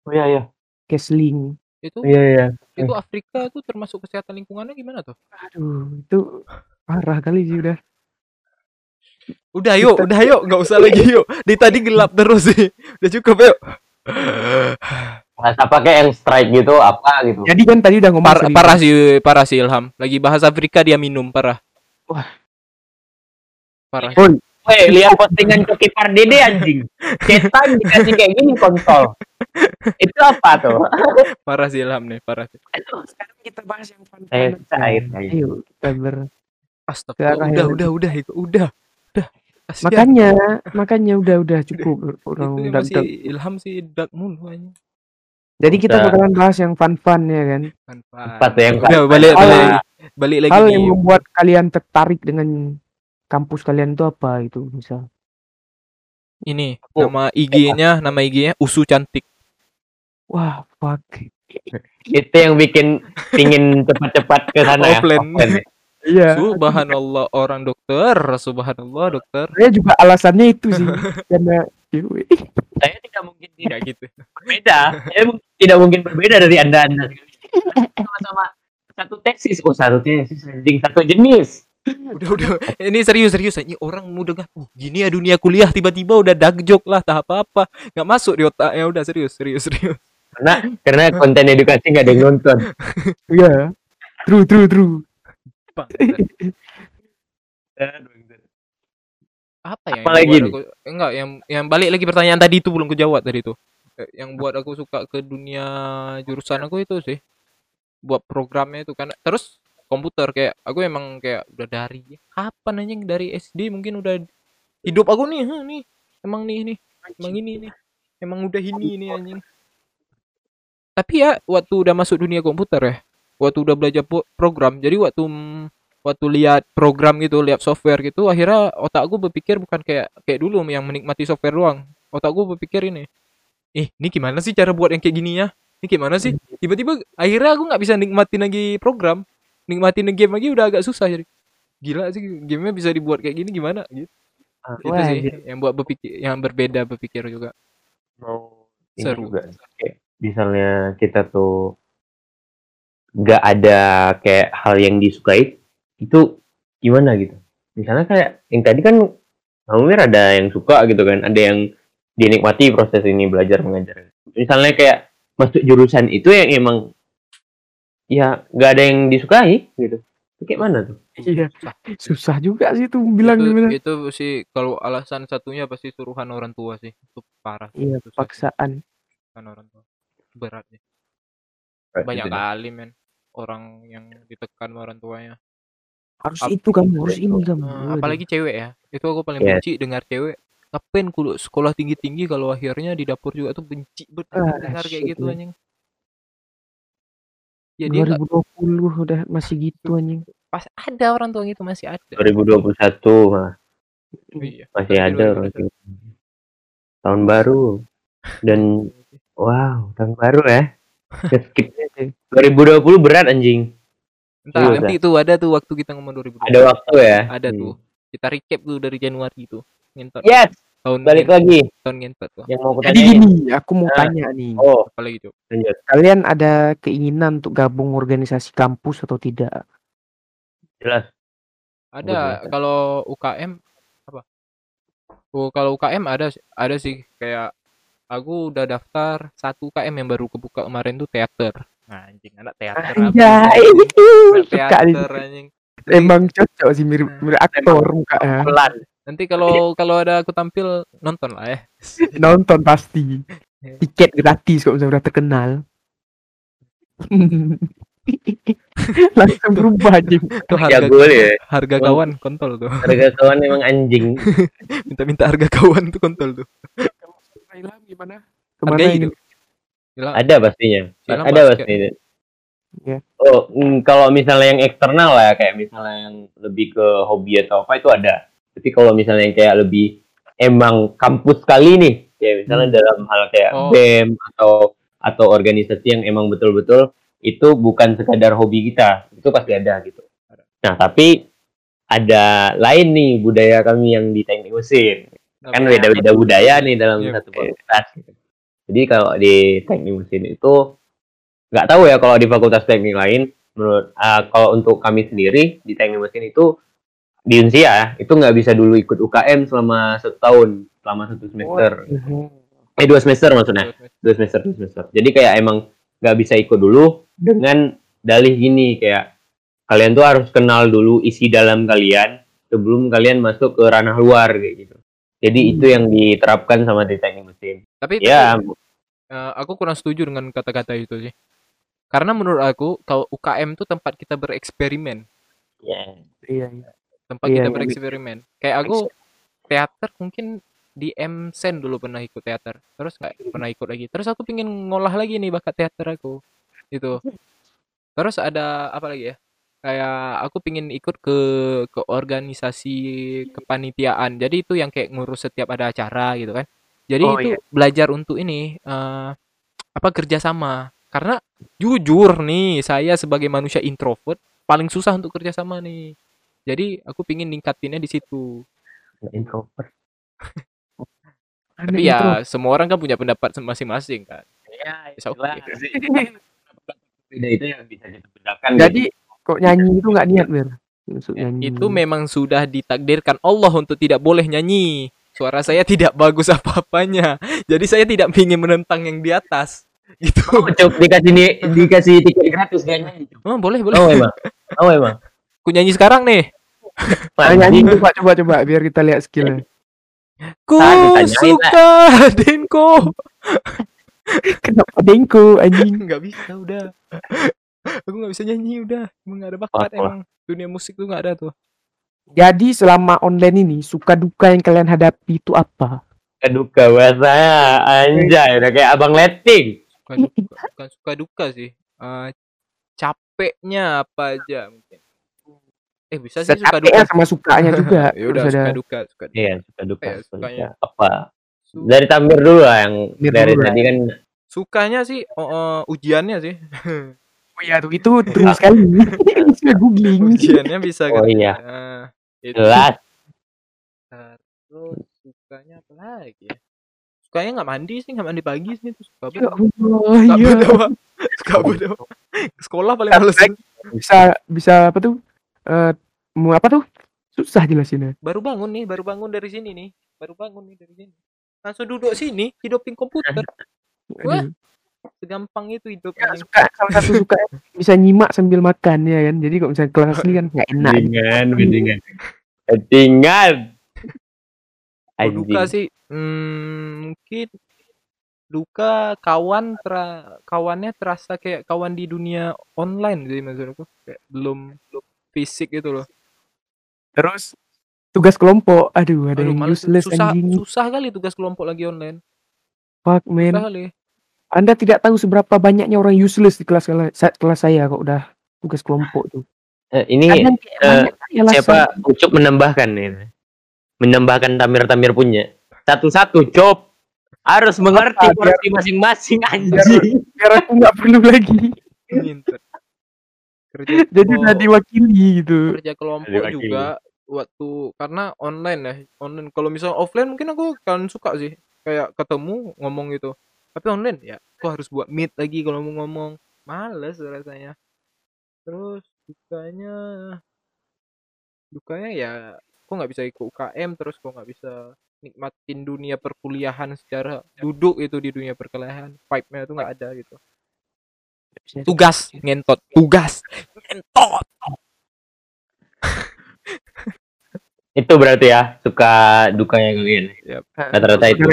Oh iya iya. Kesling. Itu Iya iya. itu Afrika tuh termasuk kesehatan lingkungannya gimana tuh? Aduh, itu parah kali sih udah. Udah yuk, udah yuk, nggak usah lagi yuk. Di tadi gelap terus sih. Udah cukup yuk. Bahasa apa kayak yang strike gitu apa gitu. Jadi kan tadi udah ngomong Par- parah sih, parah sih Ilham. Lagi bahas Afrika dia minum parah. Wah. Parah. Oh, Weh, lihat postingan Coki Pardede anjing. Cetan dikasih kayak gini konsol. Itu apa tuh? Parah sih Ilham nih, parah sih. Aduh, sekarang kita bahas yang fun Eh, cair, cair. Ayo, kita ber... Astagfirullah. Sekarang Udah, udah, udah, itu udah. Udah. Kasihan. Makanya, makanya udah udah cukup orang masih dark. Ilham sih dark mulu aja. Jadi kita Udah. bakalan bahas yang fun-fun ya kan. Sepatu yang Udah balik Hal- balik balik lagi Hal nih. yang membuat kalian tertarik dengan kampus kalian itu apa itu misal? Ini Oh. nama IG-nya, nama IG-nya Usu Cantik. Wah, fuck. itu yang bikin pingin cepat-cepat ke sana ya. Offline. Offline ya. Iya. Subhanallah orang dokter, subhanallah dokter. Saya juga alasannya itu sih karena cewek. Saya tidak mungkin tidak gitu. berbeda. Saya tidak mungkin berbeda dari anda anda. Sama-sama satu tesis, oh satu tesis, anjing satu jenis. Udah udah. Ini serius serius ini orang muda kan. Uh, gini ya dunia kuliah tiba-tiba udah dark joke lah, tak apa-apa. Nggak masuk di otak. Ya udah serius serius serius. Karena karena konten edukasi nggak ada yang nonton. Iya. True, true, true. Apa ya Apa lagi yang aku, enggak yang yang balik lagi pertanyaan tadi itu belum kejawab tadi itu Eh, yang buat aku suka ke dunia jurusan aku itu sih buat programnya itu kan. Terus komputer kayak aku emang kayak udah dari kapan anjing? Dari SD mungkin udah hidup aku nih huh, nih. Emang nih nih. Emang ini nih. Emang udah ini nih anjing. Tapi ya waktu udah masuk dunia komputer ya waktu udah belajar program jadi waktu waktu lihat program gitu lihat software gitu akhirnya otak gue berpikir bukan kayak kayak dulu yang menikmati software doang. Otak gue berpikir ini eh ini gimana sih cara buat yang kayak gini ya ini gimana sih? Tiba-tiba akhirnya aku nggak bisa nikmatin lagi program. Nikmatin game lagi udah agak susah jadi. Gila sih gamenya bisa dibuat kayak gini gimana? Gitu. Itu Wah, sih gitu. yang buat berpikir yang berbeda berpikir juga. Mau ini Seru. juga kayak misalnya kita tuh nggak ada kayak hal yang disukai itu gimana gitu? Misalnya kayak yang tadi kan Amir ada yang suka gitu kan ada yang dinikmati proses ini belajar mengajar. Misalnya kayak masuk jurusan itu yang emang ya nggak ada yang disukai gitu. Itu kayak mana tuh? Iya. Susah juga sih tuh bilang itu, gimana. itu sih kalau alasan satunya pasti suruhan orang tua sih. Itu parah sih, Iya, susah. sih. paksaan. Suruhan orang tua. Berat ya Kayak banyak gitu. kali men. Orang yang ditekan orang tuanya Harus Ap- itu kamu, harus ini kamu. Nah, apalagi cewek ya itu aku paling Yes. benci dengar cewek ngapain kudu sekolah tinggi tinggi kalau akhirnya di dapur juga tuh benci banget Ah, dengar kayak gitu man. anjing ya dia nggak 2020 udah masih gitu anjing. pas ada orang tua gitu masih ada 2021 mah iya masih Tapi ada 2021. orang gitu. tahun baru dan wow tahun baru ya skip 2020 berat anjing Entah, Iya, nanti itu ada tuh waktu kita ngomong 2020 ada waktu ya? Ada Hmm. tuh. Kita recap tuh dari Januari tuh ngentot. Yes! Tahun balik ngen- lagi. Tahun ngentot tuh. Yang mau Jadi gini, aku mau Ah. tanya nih. oh. Apa lagi tuh lanjut. Kalian ada keinginan untuk gabung organisasi kampus atau tidak? jelas. Ada. Kalau UKM apa? Oh kalau UKM ada sih- ada sih. Kayak aku udah daftar satu UKM yang baru kebuka kemarin tuh teater. nah, anjing anak teater apa Anjay? Anak nih. teater anjing Emang cocok sih mirip mirip aktor mukanya. pelan Nanti kalau kalau ada aku tampil nonton lah ya. Nonton pasti. Tiket gratis kok misalnya udah terkenal. Langsung berubah aja. Itu ya harga boleh ya harga kawan kontol tuh. harga kawan emang anjing Minta-minta harga kawan tuh kontol tuh. Gimana? Harga Ke mana hidup. Ada pastinya Silang ada basket. pastinya Ya. oh mm, kalau misalnya yang eksternal lah kayak misalnya yang lebih ke hobi atau apa itu ada tapi kalau misalnya yang kayak lebih emang kampus kali nih kayak misalnya Hmm. dalam hal kayak Oh. bem atau atau organisasi yang emang betul-betul itu bukan sekadar hobi kita itu pasti ada gitu nah tapi ada lain nih budaya kami yang di teknik mesin kan Apa? beda-beda budaya nih dalam Iya, satu fakultas. gitu. Jadi kalau di teknik mesin itu nggak tahu ya kalau di fakultas teknik lain. Menurut ah, kalau untuk kami sendiri di teknik mesin itu di Unsia itu nggak bisa dulu ikut UKM selama satu tahun, selama satu semester. Eh dua semester maksudnya, dua semester, dua semester. Jadi kayak emang nggak bisa ikut dulu dengan dalih gini kayak kalian tuh harus kenal dulu isi dalam kalian sebelum kalian masuk ke ranah luar kayak gitu. Jadi Hmm. itu yang diterapkan sama di teknik mesin. Tapi Ya, tapi, eh, aku kurang setuju dengan kata-kata itu sih. Karena menurut aku kalau UKM tuh tempat kita bereksperimen, ya. Iya, iya. tempat Iya, kita iya. bereksperimen. Kayak aku teater mungkin di MSen dulu pernah ikut teater, terus nggak pernah ikut lagi. Terus aku pingin ngolah lagi nih bakat teater aku, itu. Terus ada apa lagi ya? Kayak aku pingin ikut ke ke organisasi kepanitiaan. Jadi itu yang kayak ngurus setiap ada acara gitu kan. Jadi Oh, itu belajar untuk ini eh, apa kerjasama. Karena jujur nih saya sebagai manusia introvert paling susah untuk kerjasama nih. Jadi aku pingin ningkatinnya di situ. Introvert. Tapi ya semua orang kan punya pendapat masing-masing kan. Ya, It's okay. itu yang bisa dibedakan. Jadi kok nyanyi itu nggak niat ber? Masuk nyanyi. Itu memang sudah ditakdirkan Allah untuk tidak boleh nyanyi. Suara saya tidak bagus apa-apanya. Jadi saya tidak ingin menentang yang di atas. Gitu. Oh, dikasih nih, dikasih tiket gratis gak nyanyi. Oh, boleh, boleh. Oh emang. Oh emang. Aku nyanyi sekarang nih. Ayo nyanyi coba coba coba biar kita lihat skillnya. Ku ditanyain, suka Denko. Kenapa dengku anjing? Nggak bisa udah. Aku nggak bisa nyanyi udah. Emang nggak ada bakat Apa? emang. Dunia musik tuh nggak ada tuh. Jadi selama online ini suka duka yang kalian hadapi itu apa? Keduka bahasanya anjay udah kayak abang letting. Suka duka, bukan suka duka sih. Eh, capeknya apa aja mungkin. Eh bisa sih suka duka. Sama sukanya juga. ya udah ada. suka duka, suka duka. Iya, suka duka. Eh, suka sukanya. duka. Apa? Dari tampil dulu lah yang Tampil dari dulu tadi kan Sukanya sih oh, eh, ujiannya sih. Oh iya tuh itu terus sekali. Saya googling. Ujiannya bisa Oh kan. iya. Nah, itu. jelas. Terus sukanya apa lagi ya? Sukanya nggak mandi sih, nggak mandi pagi sih itu suka Ya banget. Allah, Suka iya. Suka banget. Sekolah paling males. Bisa bisa apa tuh? Eh mau apa tuh? Susah jelasinnya. Baru bangun nih, baru bangun dari sini nih. Baru bangun nih dari sini. Langsung duduk sini, hidupin komputer. Wah. Segampang itu hidup. Ya, suka salah satu suka bisa nyimak sambil makan ya kan. Jadi kalau misalnya kelas ini kan nggak enak. Bendingan. Bendingan. Kalau duka sih hmm, mungkin duka kawan tera, kawannya terasa kayak kawan di dunia online sih maksudku kayak belum belum fisik gitu loh Terus tugas kelompok, aduh ada Aduh, yang males. useless susah anjing. susah kali tugas kelompok lagi online Fuck susah man. kali Anda tidak tahu seberapa banyaknya orang useless di kelas kelas saya kok udah tugas kelompok tuh. Eh, ini Kadang kayak eh, siapa Ucup menambahkan ini. Menambahkan tamir-tamir punya. Satu-satu job harus mengerti Apa, porsi masing-masing anjing. biar aku nggak perlu lagi. Kerja Jadi udah diwakili gitu. kerja kelompok Diwakili. juga waktu karena online ya online kalau misalnya offline mungkin aku kan suka sih kayak ketemu ngomong gitu tapi online ya aku harus buat meet lagi kalau mau ngomong. Males rasanya. Terus dukanya dukanya ya aku nggak bisa ikut UKM terus kok nggak bisa nikmatin dunia perkuliahan secara duduk itu di dunia perkuliahan. Vibe-nya tuh nggak ada gitu. Tugas ngentot. Tugas ngentot. Itu berarti ya suka dukanya kalian. Rata-rata itu.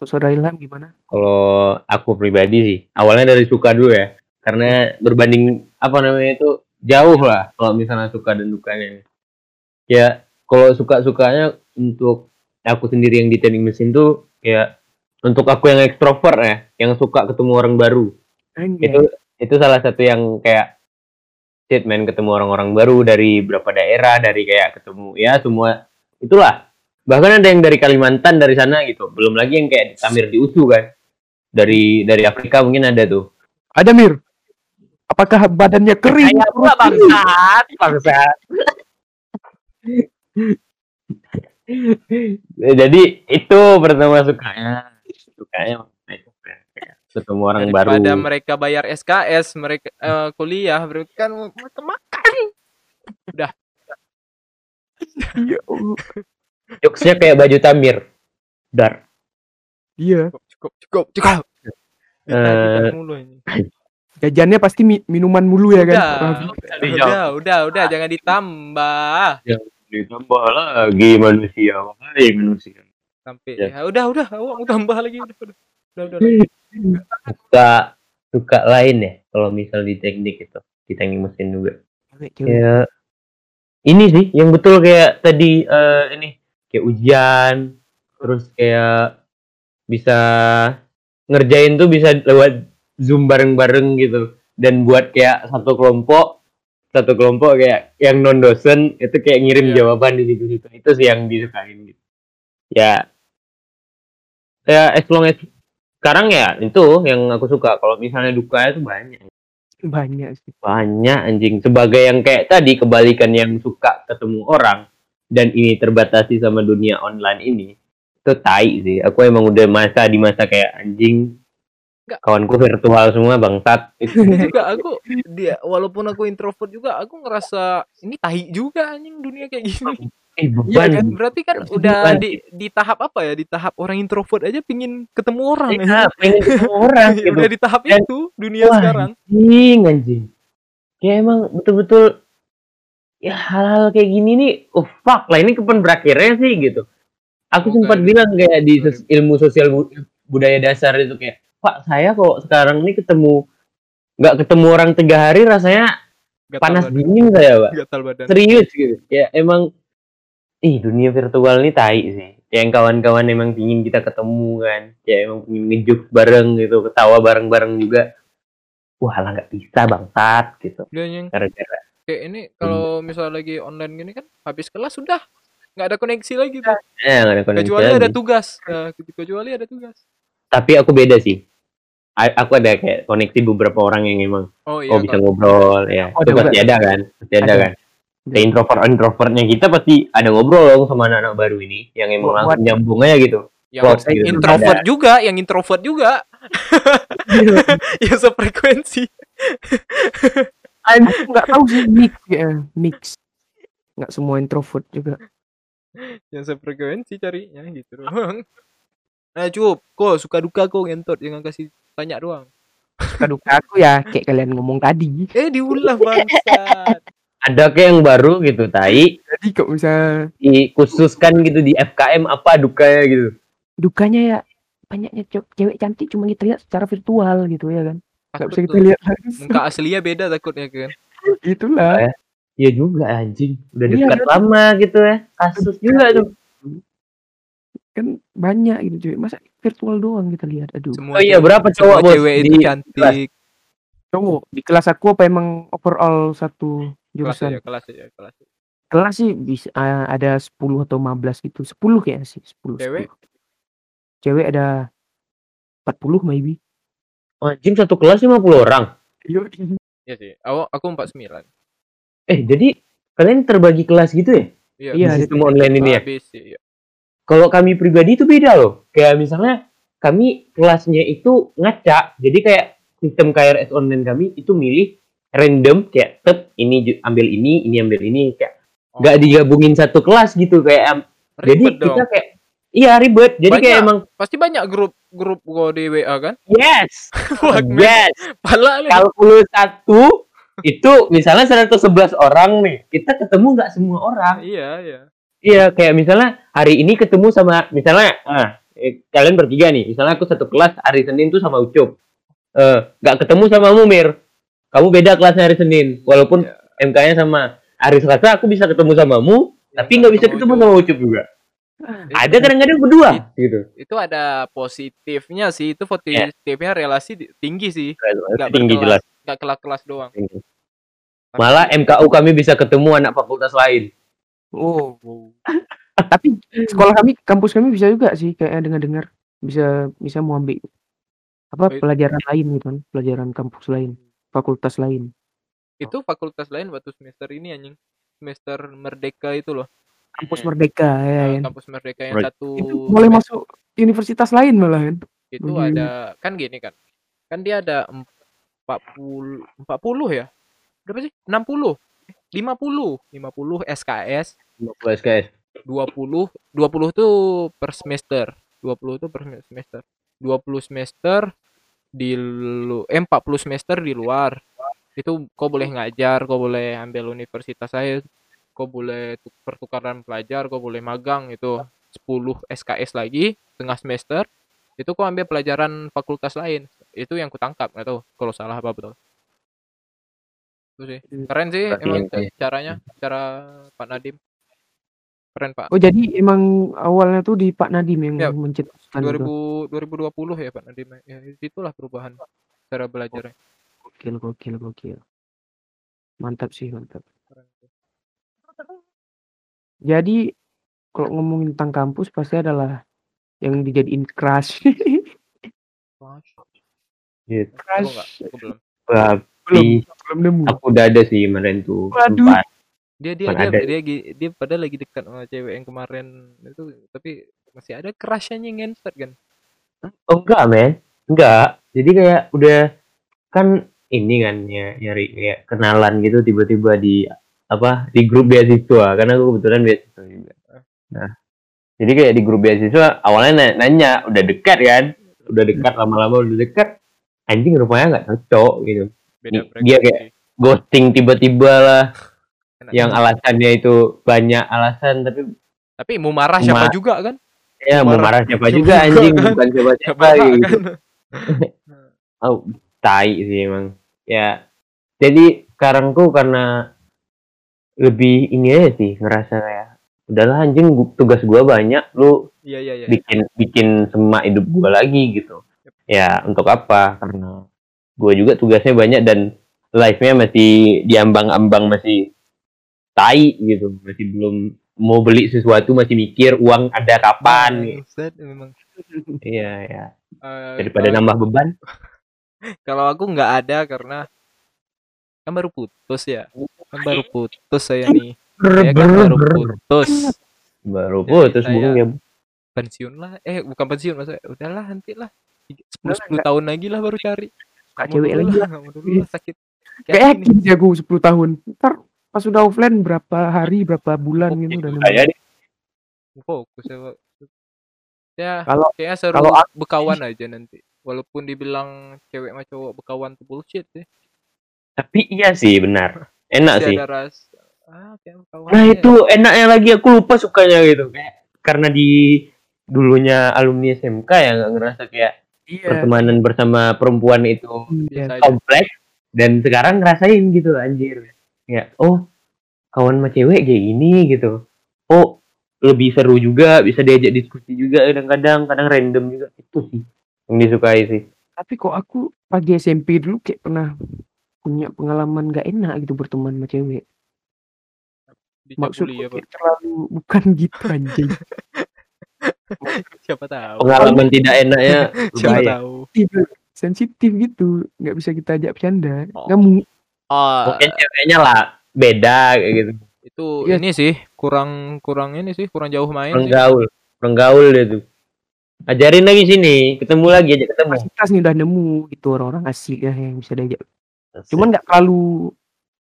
Untuk saudara Ilham gimana? Kalau aku pribadi sih, awalnya dari suka dulu ya. Karena berbanding apa namanya itu jauh lah kalau misalnya suka dan dukanya. Ya, kalau suka-sukanya untuk aku sendiri yang di teknik mesin tuh ya untuk aku yang ekstrovert ya, yang suka ketemu orang baru. Anjay. Itu itu salah satu yang kayak shit man ketemu orang-orang baru dari berapa daerah, dari kayak ketemu ya semua itulah. Bahkan ada yang dari Kalimantan dari sana gitu. Belum lagi yang kayak Tamir di USU kan. Dari dari Afrika mungkin ada tuh. Ada Mir. Apakah badannya kering? Kayak bangsat, bangsat. Jadi itu pertama sukanya, sukanya ketemu orang baru. Daripada mereka bayar SKS, mereka eh, kuliah, berarti kan makan. Iya. Allah. Jokesnya kayak baju Tamir. Dar. Iya. Cukup, cukup, cukup. Ya, Eh, kan mulu ini. Jajannya pasti mi- minuman mulu ya kan? Udah, Raffi? udah, udah, udah, jangan ditambah Ditambah lagi manusia, wahai manusia. sampai. Ya. Ya, udah, udah, awak mau tambah lagi, udah, udah, udah, udah. udah. Suka suka lain ya kalau misal di teknik itu, di teknik mesin juga. Kayak ini sih yang betul kayak tadi eh, ini kayak ujian terus kayak bisa ngerjain tuh bisa lewat zoom bareng-bareng gitu. Dan buat kayak satu kelompok satu kelompok kayak yang non dosen itu kayak ngirim Iya. jawaban di situ-situ. Itu sih yang disukain gitu. Ya. Ya as long as sekarang ya itu yang aku suka. Kalau misalnya duka itu banyak. Banyak sih. banyak anjing. Sebagai yang kayak tadi kebalikan yang suka ketemu orang dan ini terbatasi sama dunia online ini itu tai sih aku emang udah masa di masa kayak anjing Nggak. kawanku virtual semua bangsat juga aku dia walaupun aku introvert juga aku ngerasa ini tahi juga anjing dunia kayak gini. eh Iya beban kan berarti kan Beban. udah di di tahap apa ya? Di tahap orang introvert aja pingin ketemu orang Iya, ya. pengen ketemu orang gitu udah di tahap Dan- itu dunia Wah, sekarang. anjing anjing kayak emang betul-betul ya hal-hal kayak gini nih oh fuck lah ini kapan berakhirnya sih gitu. Aku Semoga sempat bilang kayak di sos- ilmu sosial bu- budaya dasar itu kayak pak saya kok sekarang ini ketemu nggak ketemu orang tiga hari rasanya Gatal panas badan. dingin saya pak? Gatal badan. serius gitu. Ya emang ih dunia virtual ini tai sih. Yang kawan-kawan emang pingin kita ketemu kan. Ya emang pingin ngejuk bareng gitu ketawa bareng-bareng juga. Wah lah nggak bisa bangsat gitu. Gara-gara kayak ini kalau misalnya lagi online gini kan habis kelas sudah nggak ada koneksi lagi tuh. eh nggak ada koneksi Kecuali lagi. ada tugas. Nah, kecuali ada tugas. tapi aku beda sih A- aku ada kayak koneksi beberapa orang yang emang Oh iya. oh bisa kalau- ngobrol ya Oh, itu ada pasti ada kan pasti ada, Ada. kan Kayak introvert introvertnya kita pasti ada ngobrol dong sama anak-anak baru ini yang emang langsung nyambung aja gitu yang Klop gitu. introvert juga, yang introvert juga, yang sefrekuensi. Aku nggak tahu sih mix ya, mix. Nggak semua introvert juga. yang sefrekuensi carinya gitu doang. Nah cukup, kok suka duka kok ngentot jangan kasih tanya doang. Suka duka aku ya kayak kalian ngomong tadi. Eh diulah bangsat. ada kayak yang baru gitu tai Jadi kok bisa dikhususkan gitu di FKM apa dukanya gitu dukanya ya banyaknya ce- cewek cantik cuma kita lihat secara virtual gitu ya kan. Takut bisa kita lihat langsung. Muka aslinya beda takutnya kan. Itulah. Iya juga anjing udah Iya, dekat kan? lama gitu ya kasus juga tuh Kan banyak gitu cuy. Masa virtual doang kita lihat. Aduh. Semua oh iya berapa semua cowok bos cewek itu di cantik. Cowok di kelas aku apa emang overall satu Kelas aja, jurusan? kelas aja, kelas. aja. Kelas sih bisa eh, ada 10 atau 15 gitu. 10 kayaknya sih, 10. Cewek? 10. Cewek ada 40 maybe. Anjing satu kelas 50 orang Iya sih. Aku aku 49. eh jadi kalian terbagi kelas gitu ya Iya. Iya, di sistem online ini ya iya. kalau kami pribadi itu beda loh kayak misalnya kami kelasnya itu ngaca jadi kayak sistem KRS online kami itu milih random kayak tep ini ambil ini ini ambil ini kayak Oh, nggak digabungin satu kelas gitu kayak am- jadi ribet dong. kita kayak iya ribet jadi kayak Banyak. emang Pasti banyak grup grup gua di WA kan? yes yes Pala kalkulus satu itu misalnya 111 orang nih kita ketemu nggak semua orang Iya, iya. Iya, kayak misalnya hari ini ketemu sama misalnya ah, eh, kalian bertiga nih, misalnya aku satu kelas hari Senin tuh sama Ucup. Eh, nggak ketemu sama Mumir. Kamu beda kelasnya hari Senin, walaupun Ya. MK-nya sama. Hari Selasa aku bisa ketemu sama mu, tapi nggak bisa ketemu sama Ucup juga. Ada kadang-kadang berdua gitu. itu ada positifnya sih itu positifnya relasi di- tinggi sih Nggak Tinggi berkelas. jelas. nggak kelas-kelas doang Tinggi. Malah MKU kami bisa ketemu anak fakultas lain. Oh. Tapi sekolah kami, kampus kami bisa juga sih kayak dengar-dengar bisa bisa mau ambil apa Baik. pelajaran lain gitu kan, pelajaran kampus lain, fakultas lain. itu fakultas lain waktu semester ini anjing semester merdeka itu loh Kampus Hmm. Merdeka ya, kan. kampus merdeka yang Right. satu Itu boleh masuk universitas lain malah kan. itu Bagi- ada kan gini kan. Kan dia ada 40 40 ya? Berapa sih? 60 Eh, 50 50 SKS 50 SKS. 20 20 tuh per semester. 20 tuh per semester. 20 semester di lu eh 40 semester di luar. Itu kau boleh ngajar kau boleh ambil universitas saya kau boleh tu- pertukaran pelajar kau boleh magang itu 10 SKS lagi tengah semester itu kau ambil pelajaran fakultas lain. Itu yang kutangkap nggak tahu kalau salah apa betul. Itu sih. Keren sih Berarti emang kayak- caranya cara Pak Nadim. Keren Pak. Oh jadi emang awalnya tuh di Pak Nadim yang Ya, mencetuskan itu. 2000 2020 ya Pak Nadim. Ya itulah perubahan cara belajarnya. Gokil, gokil, gokil. Mantap sih, mantap. Jadi kalau ngomongin tentang kampus pasti adalah yang dijadiin crush. Gitu. aku crush. nggak aku belum Belum, belum nemu. aku udah ada sih kemarin tuh. Waduh. Sempat. dia dia dia, ada. dia gi- dia pada lagi dekat sama cewek yang kemarin itu tapi masih ada crushnya yang ngentot kan Oh enggak, men. Enggak. Jadi kayak udah kan ini kan ya nyari kayak kenalan gitu tiba-tiba di apa di grup beasiswa karena aku kebetulan beasiswa juga. Nah, jadi kayak di grup beasiswa awalnya na- nanya udah dekat kan, udah dekat lama-lama udah dekat, anjing rupanya nggak cocok gitu. beda Dia- kayak Ghosting tiba-tiba lah, Enak. yang alasannya itu banyak alasan tapi tapi mau marah siapa Ma- juga kan ya mau Marah. marah siapa Siapa juga anjing kan. bukan siapa-siapa Siapa gitu. kan Oh, tai sih emang. Ya. Jadi sekarang tuh karena lebih ini aja sih ngerasa kayak udahlah anjing tugas gua banyak lu iya iya iya bikin bikin semak hidup gua lagi gitu. Ya, untuk apa? Karena gua juga tugasnya banyak dan life-nya masih diambang-ambang masih tai gitu. Masih belum mau beli sesuatu masih mikir uang ada kapan gitu. Bangsat, memang Iya, ya. Eh, Daripada kalau- nambah beban. kalau aku nggak ada karena kan baru putus ya kan baru putus saya nih. saya kan baru putus. Baru Jadi putus saya- bung ya. pensiun lah. Eh bukan pensiun maksudnya udahlah nanti lah. Sepuluh sepuluh tahun lagi lah baru cari. Cewek lagi lah, dulu sakit. Kayak yakin sih aku 10 tahun. Ntar pas udah offline berapa hari, berapa bulan gitu udah. Saya fokus ya Pak. ya Kalau- kayaknya seru kalau aku- bekawan aja nanti. Walaupun dibilang cewek sama cowok bekawan tuh bullshit sih. Tapi iya sih benar. Enak Masih sih. ada ras ah Nah ya. itu enaknya lagi aku lupa sukanya gitu. Kayak karena di dulunya alumni SMK ya nggak ngerasa kayak Iya. pertemanan bersama perempuan itu iya. Aja. kompleks dan sekarang ngerasain gitu anjir. Ya oh kawan sama cewek kayak gini gitu. Oh lebih seru juga bisa diajak diskusi juga kadang-kadang kadang random juga itu sih yang disukai sih. Tapi kok aku pagi SMP dulu kayak pernah punya pengalaman gak enak gitu berteman sama cewek. Maksudku ya terlalu bukan gitu anjing. siapa tahu Pengalaman tidak enaknya siapa berbahaya. tahu Sensitif, sensitif gitu, nggak bisa kita ajak bercanda. Oh. Kamu oh Mungkin ceweknya lah beda kayak gitu. itu Iya. ini sih kurang kurang ini sih kurang jauh main Orang sih gaul, orang gaul dia tuh. Ajarin lagi sini, ketemu lagi aja ketemu. kapasitas nih udah nemu gitu orang-orang asik ya yang bisa diajak. Cuman nggak terlalu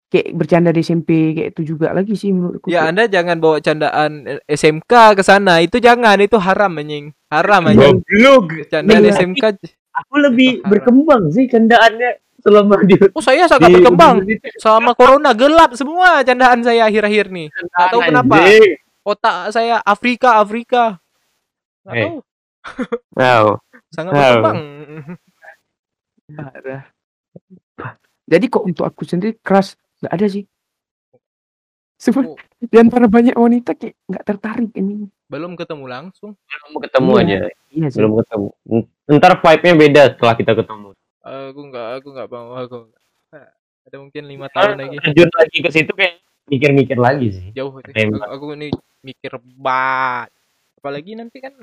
kayak bercanda di SMP kayak itu juga lagi sih menurutku. Ya Kayak- Anda jangan bawa candaan eh, SMK ke sana. Itu jangan, itu haram anjing. Haram anjing. goblok. Candaan. SMK. Aku lebih berkembang sih candaannya selama di Oh, saya sangat di berkembang. universitas. Sama corona gelap semua candaan saya akhir-akhir nih. Nggak tahu kenapa. Otak saya Afrika Afrika nggak Eh. tahu Wow. sangat Tahu. berkembang Parah. Jadi kok untuk aku sendiri keras nggak ada sih. Sebab Oh. di antara banyak wanita kayak nggak tertarik ini. belum ketemu langsung Belum ketemu Iya. aja. Iya sih. Belum ketemu. Ntar vibe-nya beda setelah kita ketemu. aku nggak aku nggak mau aku nggak. ada mungkin lima tahun lagi Terjun lagi ke situ kayak mikir-mikir lagi sih. jauh. Aku, aku ini mikir banget apalagi nanti kan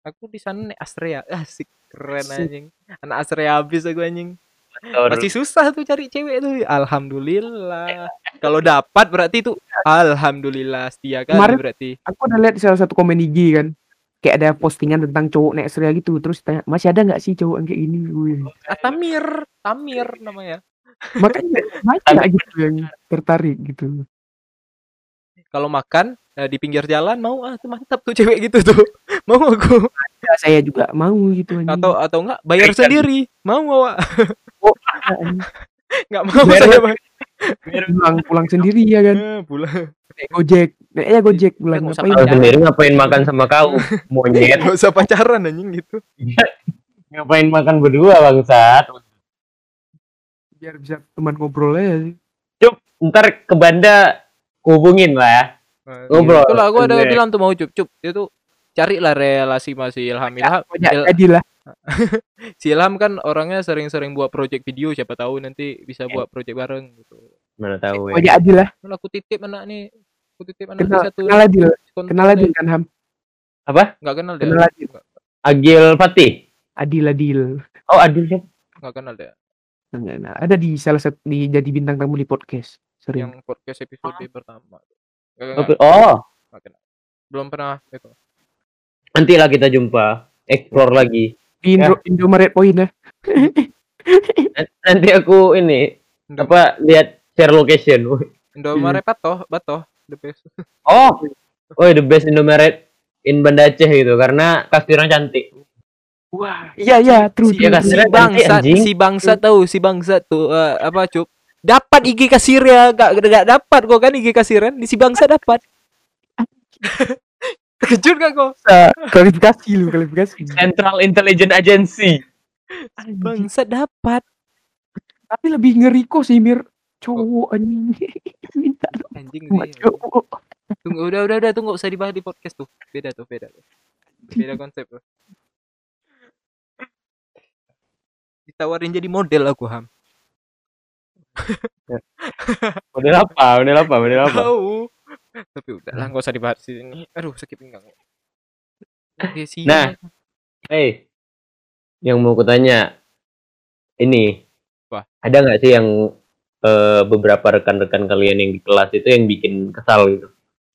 aku di sana naik Astrea asik keren Asik. anjing anak Astrea habis aku anjing Masih susah tuh cari cewek tuh alhamdulillah kalau dapat berarti itu alhamdulillah setia kali Kemarin- berarti Aku udah lihat di salah satu komen IG kan. Kayak ada postingan tentang cowok naik Surya gitu. Terus tanya, masih ada nggak sih cowok yang kayak ini? Wih. ah, Tamir Tamir namanya Makanya banyak gitu yang tertarik gitu. kalau makan eh, di pinggir jalan mau ah mantap tuh cewek gitu tuh mau aku Ya, saya juga mau gitu anjing. atau atau enggak bayar sendiri mau awak Anjing. nggak mau Bayar saya Bang. pulang pulang sendiri ya kan. Eh, pulang Naik Gojek. Naiknya Gojek pulang nggak usah ngapain? Sendiri ngapain makan sama kau? Monyet. nggak usah pacaran anjing gitu ngapain makan berdua bangsat? Biar bisa teman ngobrol aja sih. Ntar ke Banda hubungin lah ya. Ngobrol. Itulah aku ada Iya. bilang tuh mau cup cup dia tuh carilah relasi masih Ilham Ilham Banyak Il- jadi lah. si Ilham kan orangnya sering-sering buat project video siapa tahu nanti bisa buat project bareng gitu Mana tahu ya. Banyak adil lah. Mana aku titip anak nih aku titip anak Kenal, satu kenal adil. Kenal adil kan Ham. Apa? nggak kenal dia Kenal adil. Agil Fatih. Adil adil. Oh, Adil siapa? nggak kenal dia Enggak, enggak. Ada di salah satu di jadi bintang tamu di podcast. Sering. yang podcast episode pertama Nggak- Oh, kenal belum pernah itu nanti lah kita jumpa. Explore lagi. Di Indo, Indomaret Point ya. Nanti aku ini Indo- apa lihat share location. Indomaret Batoh Batoh the best Oh, oh the best Indomaret in Banda Aceh gitu karena kasirnya cantik. Wah, iya iya, true. si, true, ya, si true. bangsat ganti, anjing. si bangsat tahu si bangsat tuh eh, apa cup dapat IG kasirnya gak gak dapat kok kan IG kasiran di si bangsat dapat. Terkejut gak kok klarifikasi lu, klarifikasi. Central Intelligence Agency. Bangsat dapat. Tapi lebih ngeri kok sih Mir. Cowok anjing. Minta anjing cowok. tunggu udah udah udah tunggu. Usah dibahas di podcast tuh. Beda tuh beda tuh. Beda konsep tuh. Ditawarin jadi model aku ham Model apa? Model apa? Model apa? tahu tapi udah lah nggak usah dibahas di sini aduh sakit pinggang Oke, sih Nah. Hey, yang mau kutanya, ini Apa? ada nggak sih yang eh, beberapa rekan-rekan kalian yang di kelas itu yang bikin kesal gitu?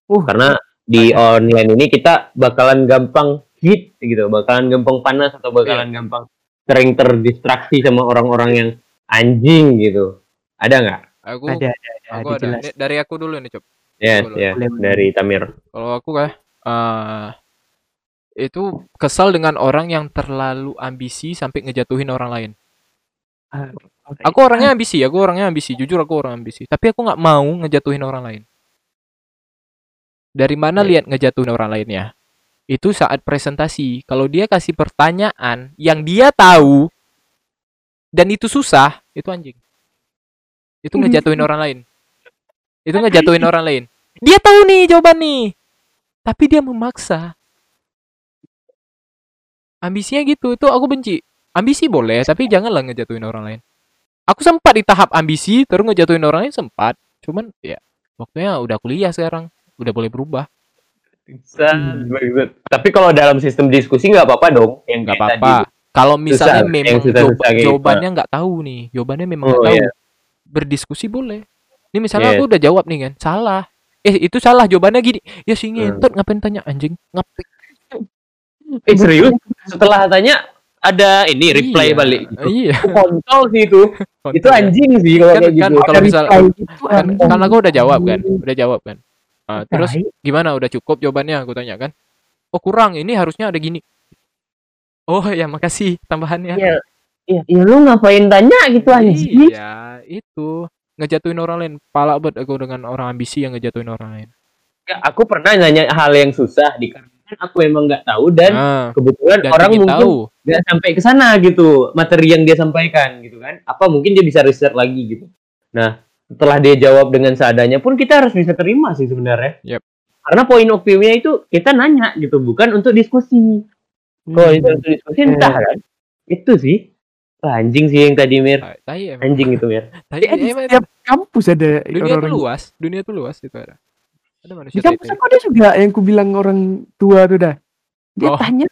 Uh, Karena di online ini kita bakalan gampang hit gitu, bakalan gampang panas atau bakalan gampang sering terdistraksi sama orang-orang yang anjing gitu. Ada nggak? aku ada ada ada, aku ada jelas. Ini dari aku dulu nih cop Yes, ya, boleh. dari Tamir. Kalau aku kah, eh itu kesal dengan orang yang terlalu ambisi sampai ngejatuhin orang lain. Ah, oke. Aku orangnya ambisi, aku orangnya ambisi, jujur aku orang ambisi. Tapi aku nggak mau ngejatuhin orang lain. Dari mana Ya. lihat ngejatuhin orang lainnya? Itu saat presentasi. Kalau dia kasih pertanyaan yang dia tahu dan itu susah, itu anjing. Itu ngejatuhin orang lain. Itu ngejatuhin orang lain. Dia tahu nih jawaban nih. Tapi dia memaksa. Ambisinya gitu, itu aku benci. Ambisi boleh, tapi janganlah ngejatuhin orang lain. Aku sempat di tahap ambisi, terus ngejatuhin orang lain sempat. Cuman ya, waktunya udah kuliah sekarang, udah boleh berubah. Bisa, bagus. Tapi kalau dalam sistem diskusi nggak apa-apa dong, yang nggak apa-apa. Kalau misalnya Susah, memang yang susah-susah jawa- gitu. jawabannya nggak tahu nih, jawabannya memang nggak Oh, tahu. iya. Berdiskusi boleh. Ini misalnya Yes. aku udah jawab nih kan, salah. Eh itu salah jawabannya gini. Ya si Hmm. ngentot ngapain tanya anjing? Ngapain? Eh serius? Setelah tanya ada ini reply Iya, balik. Gitu. Iya. Kontol sih itu. itu anjing sih kalau Kan- kayak kan gitu. kalau misal- Kan, kan aku udah jawab kan, udah jawab kan. Ah, terus Tai. gimana udah cukup jawabannya aku tanya kan oh kurang ini harusnya ada gini oh ya makasih tambahannya Iya. Iya, ya, lu ngapain tanya gitu anjing? iya itu. Ngejatuhin orang lain. Pala buat aku dengan orang ambisi yang ngejatuhin orang lain. Ya, aku pernah nanya hal yang susah dikarenakan aku emang nggak tahu dan Ah, kebetulan dan orang mungkin tahu. nggak sampai ke sana gitu materi yang dia sampaikan gitu kan. Apa mungkin dia bisa riset lagi gitu. Nah setelah dia jawab dengan seadanya pun kita harus bisa terima sih sebenarnya. Yep. karena poin of view-nya itu kita nanya gitu bukan untuk diskusi. Kalau itu untuk diskusi entah kan. Itu sih Wah, anjing sih yang tadi mir Tai- emang. anjing itu mir Tai Ya, di emang setiap kampus ada dunia tuh orang-orang luas, dunia tuh luas itu ada. Ada manusia Di kampus aku ada juga yang ku bilang orang tua tuh dah. Dia Oh. tanya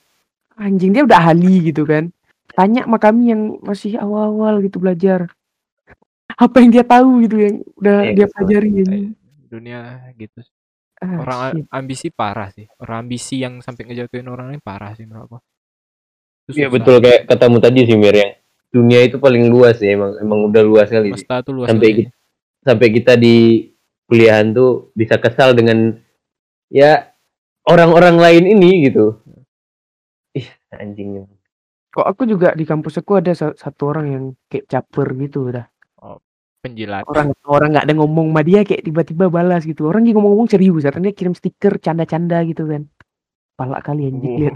anjing dia udah ahli gitu kan. Tanya sama kami yang masih awal-awal gitu belajar. Apa yang dia tahu gitu yang udah Iya, dia betul. pelajari anjing. Dunia gitu. Ah, Orang shit. ambisi parah sih. Orang ambisi yang sampai ngejatuhin orang lain parah sih menurut aku. Itu Iya betul kayak katamu tadi sih mir yang dunia itu paling luas ya emang emang udah luas sekali sih. Semesta tuh luas sampai kita, sampai kita di kuliahan tuh bisa kesal dengan ya orang-orang lain ini gitu ih anjingnya Kok aku juga di kampus aku ada sa- satu orang yang kayak caper gitu dah. penjilat. Orang orang nggak ada ngomong sama dia kayak tiba-tiba balas gitu. Orang dia ngomong-ngomong serius, katanya dia kirim stiker canda-canda gitu kan. Palak kali anjing Oh. lihat.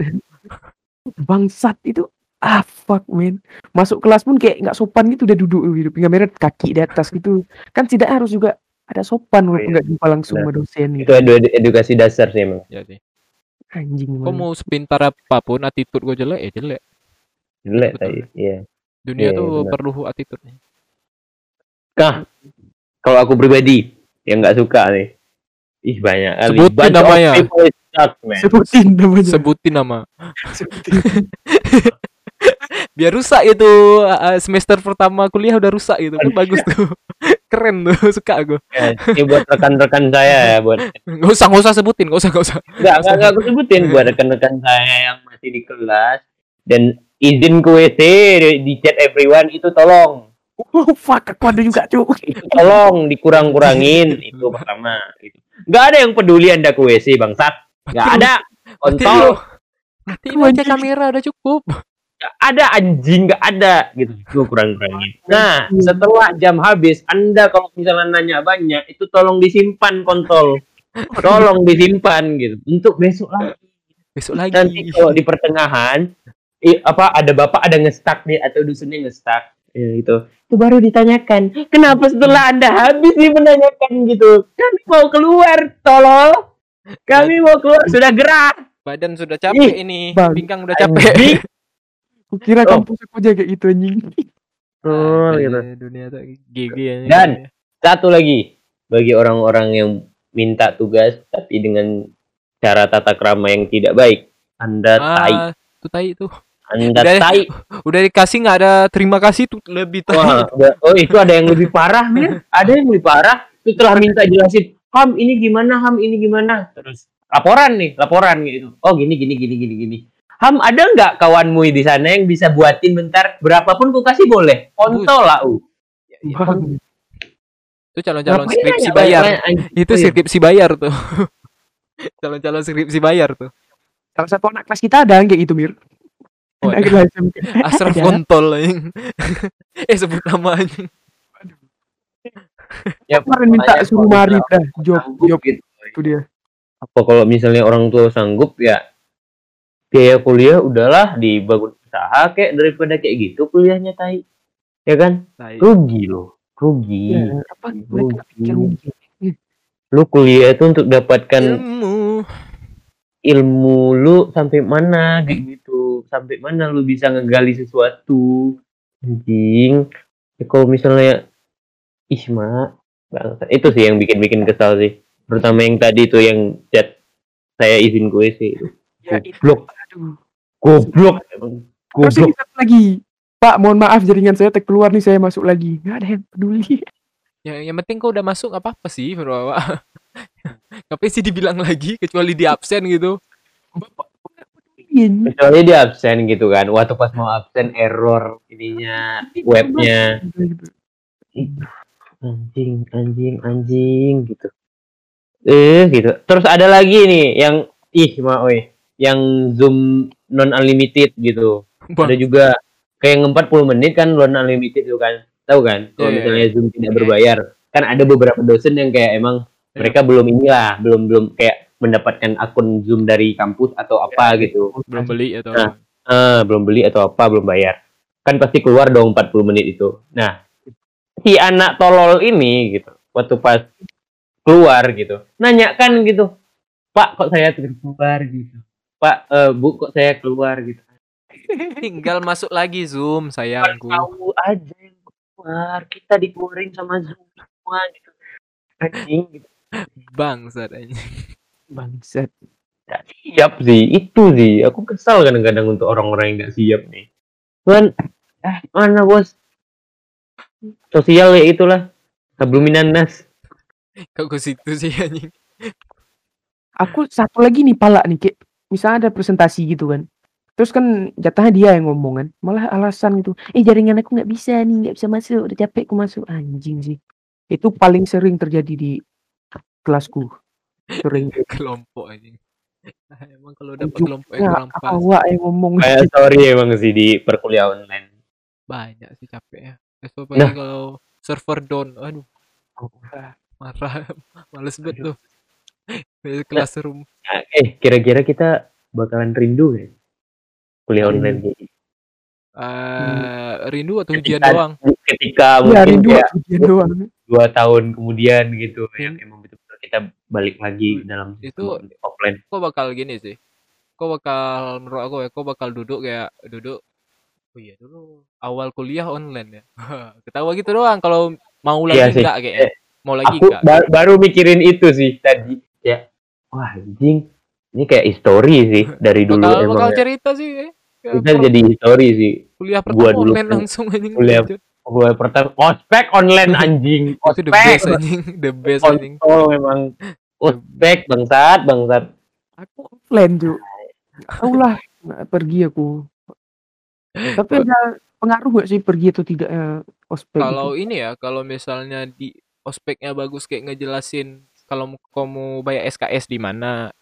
Bangsat itu ah fuck man. Masuk kelas pun kayak nggak sopan gitu udah duduk gitu, pinggang merah kaki di atas gitu. Kan tidak harus juga ada sopan walaupun iya. nggak jumpa langsung sama dosen itu gitu. edu- edukasi dasar sih emang Ya sih. Anjing Kau man. mau sepintar apa pun attitude gue jelek ya jelek. jelek tadi iya Dunia Iya, tuh benar. perlu attitude nih. kah kalau aku pribadi yang nggak suka nih ih banyak kali Sebutin namanya. man. Sebutin namanya. Sebutin nama. Sebutin. Biar rusak itu uh, semester pertama kuliah udah rusak gitu kan bagus tuh. Keren tuh suka aku. Ya, ini buat rekan-rekan saya ya buat Nggak usah nggak usah sebutin nggak usah nggak usah. Enggak, enggak, enggak aku sebutin buat rekan-rekan saya yang masih di kelas dan izin ke WC di, di chat everyone itu tolong Oh fuck, aku ada juga itu tolong dikurang-kurangin itu pertama gitu. Enggak ada yang peduli Anda ke WC bangsat. Enggak ada. Kontol. ini aja kamera udah cukup. Ada anjing enggak ada gitu. Itu kurang-kurangin. Nah, setelah jam habis Anda kalau misalnya nanya banyak itu tolong disimpan kontol. Tolong disimpan gitu untuk besok lagi. Besok lagi. nanti kalau di pertengahan i, apa ada bapak ada ngestak nih atau dusunnya ngestak ya, gitu itu baru ditanyakan kenapa setelah anda habis nih menanyakan gitu kami mau keluar tolol kami mau keluar sudah gerah Badan sudah capek ini, Bang. pinggang udah capek. Kukira Oh. kampus aku aja kayak gitu anjing. Oh, gitu. Dunia tuh GG ya. Dan satu lagi bagi orang-orang yang minta tugas tapi dengan cara tata krama yang tidak baik anda tai ah, tuh tai tuh. anda Udah- tai Udah dikasih nggak ada terima kasih tuh lebih tai. Wah, udah- oh itu ada yang lebih parah, Mir. Ada yang lebih parah. Setelah minta jelasin, Ham ini gimana, Ham ini gimana. Terus laporan nih, laporan gitu. Oh gini, gini, gini, gini, gini. Ham ada nggak kawanmu di sana yang bisa buatin bentar berapapun ku kasih boleh? Kontol lah, u. Bang. Itu calon-calon skripsi bayar. Itu skripsi bayar tuh. calon-calon skripsi bayar tuh. Salah satu anak kelas kita ada yang kayak gitu Mir. Oh, kelas SMK. Asraf kontol anjing. eh sebut nama anjing. Ya, Kemarin minta suruh kalau mari dah job job gitu. itu dia. Apa kalau misalnya orang tua sanggup ya biaya kuliah udahlah dibangun usaha kayak daripada kayak gitu kuliahnya tai. Ya kan? Tai. Rugi loh. Rugi. Ya, apa rugi. lu kuliah itu untuk dapatkan Ilmu. ilmu lu sampai mana kayak gitu sampai mana lu bisa ngegali sesuatu anjing ya, kalau misalnya bangsat. itu sih yang bikin bikin kesal sih terutama yang tadi tuh yang chat saya izin gue sih Ya, itu. Aduh. goblok Terus goblok satu lagi. Pak, mohon maaf jaringan saya tag keluar nih saya masuk lagi. Nggak ada yang peduli. Ya, yang penting kau udah masuk nggak apa-apa sih, bro. Ngapain sih dibilang lagi kecuali di absen gitu. Bapak kecuali dia absen gitu kan waktu pas mau absen error ininya webnya anjing anjing anjing gitu eh gitu terus ada lagi nih yang ih ma oi yang zoom non unlimited gitu. Bang, ada juga kayak yang 40 menit kan non unlimited itu kan. Tahu kan? Kalau Iya, iya, misalnya zoom tidak berbayar. Kan ada beberapa dosen yang kayak emang mereka belum inilah belum belum kayak mendapatkan akun zoom dari kampus atau apa gitu. Belum beli atau Nah. Eh, belum beli atau apa belum bayar. Kan pasti keluar dong 40 menit itu. Nah si anak tolol ini gitu waktu pas keluar gitu nanya kan gitu pak kok saya keluar gitu pak eh, bu kok saya keluar gitu? Tinggal masuk lagi zoom sayangku. Tahu aja yang keluar. Kita dikeluarin sama zoom semua gitu. Anjing gitu. Bangsat anjing. Bangsat. Nggak siap sih itu sih. Aku kesal kadang-kadang untuk orang-orang yang nggak siap nih. Kan eh mana bos? Sosial ya itulah. Sabluminan nas. Kok ke situ sih anjing? Aku satu lagi nih pala nih kayak misalnya ada presentasi gitu kan. Terus kan jatahnya dia yang ngomong kan. Malah alasan gitu. Eh jaringan aku nggak bisa nih, nggak bisa masuk. Udah capek aku masuk. Anjing sih. Itu paling sering terjadi di kelasku. Sering. kelompok anjing Ah, emang kalau dapat kelompok yang kurang pas awak yang ngomong. kayak sorry emang sih di perkuliahan online banyak sih capek ya Terus Nah. apalagi kalau server down aduh marah males banget tuh classroom Nah, eh kira-kira kita bakalan rindu ya kuliah online kayak gini? Eh, rindu atau ujian Ketika- doang? ketika Iya, mungkin rindu kayak ujian doang. dua tahun kemudian gitu yang Hmm. emang betul-betul kita balik lagi dalam Itu- offline. kok bakal gini sih? Kok bakal menurut aku ya kok bakal duduk kayak duduk oh iya dulu awal kuliah online ya. Ketawa gitu doang kalau mau lagi Iya enggak kayaknya. Mau lagi aku enggak ba- baru mikirin itu sih tadi ya wah anjing ini kayak history sih dari dulu bakal emang bakal ya. cerita sih ya. Kayak kita jadi history sih kuliah gua pertama dulu online langsung anjing kuliah- gue pertama ospek online anjing itu the ospek best anjing the best anjing kontol memang ospek bangsat bangsat Aku offline tuh. Tahu lah pergi aku. Tapi ada pengaruh gak sih pergi atau tidaknya ospek? kalau gitu? ini ya kalau misalnya di ospeknya bagus kayak ngejelasin kalau mau- kamu bayar SKS di mana?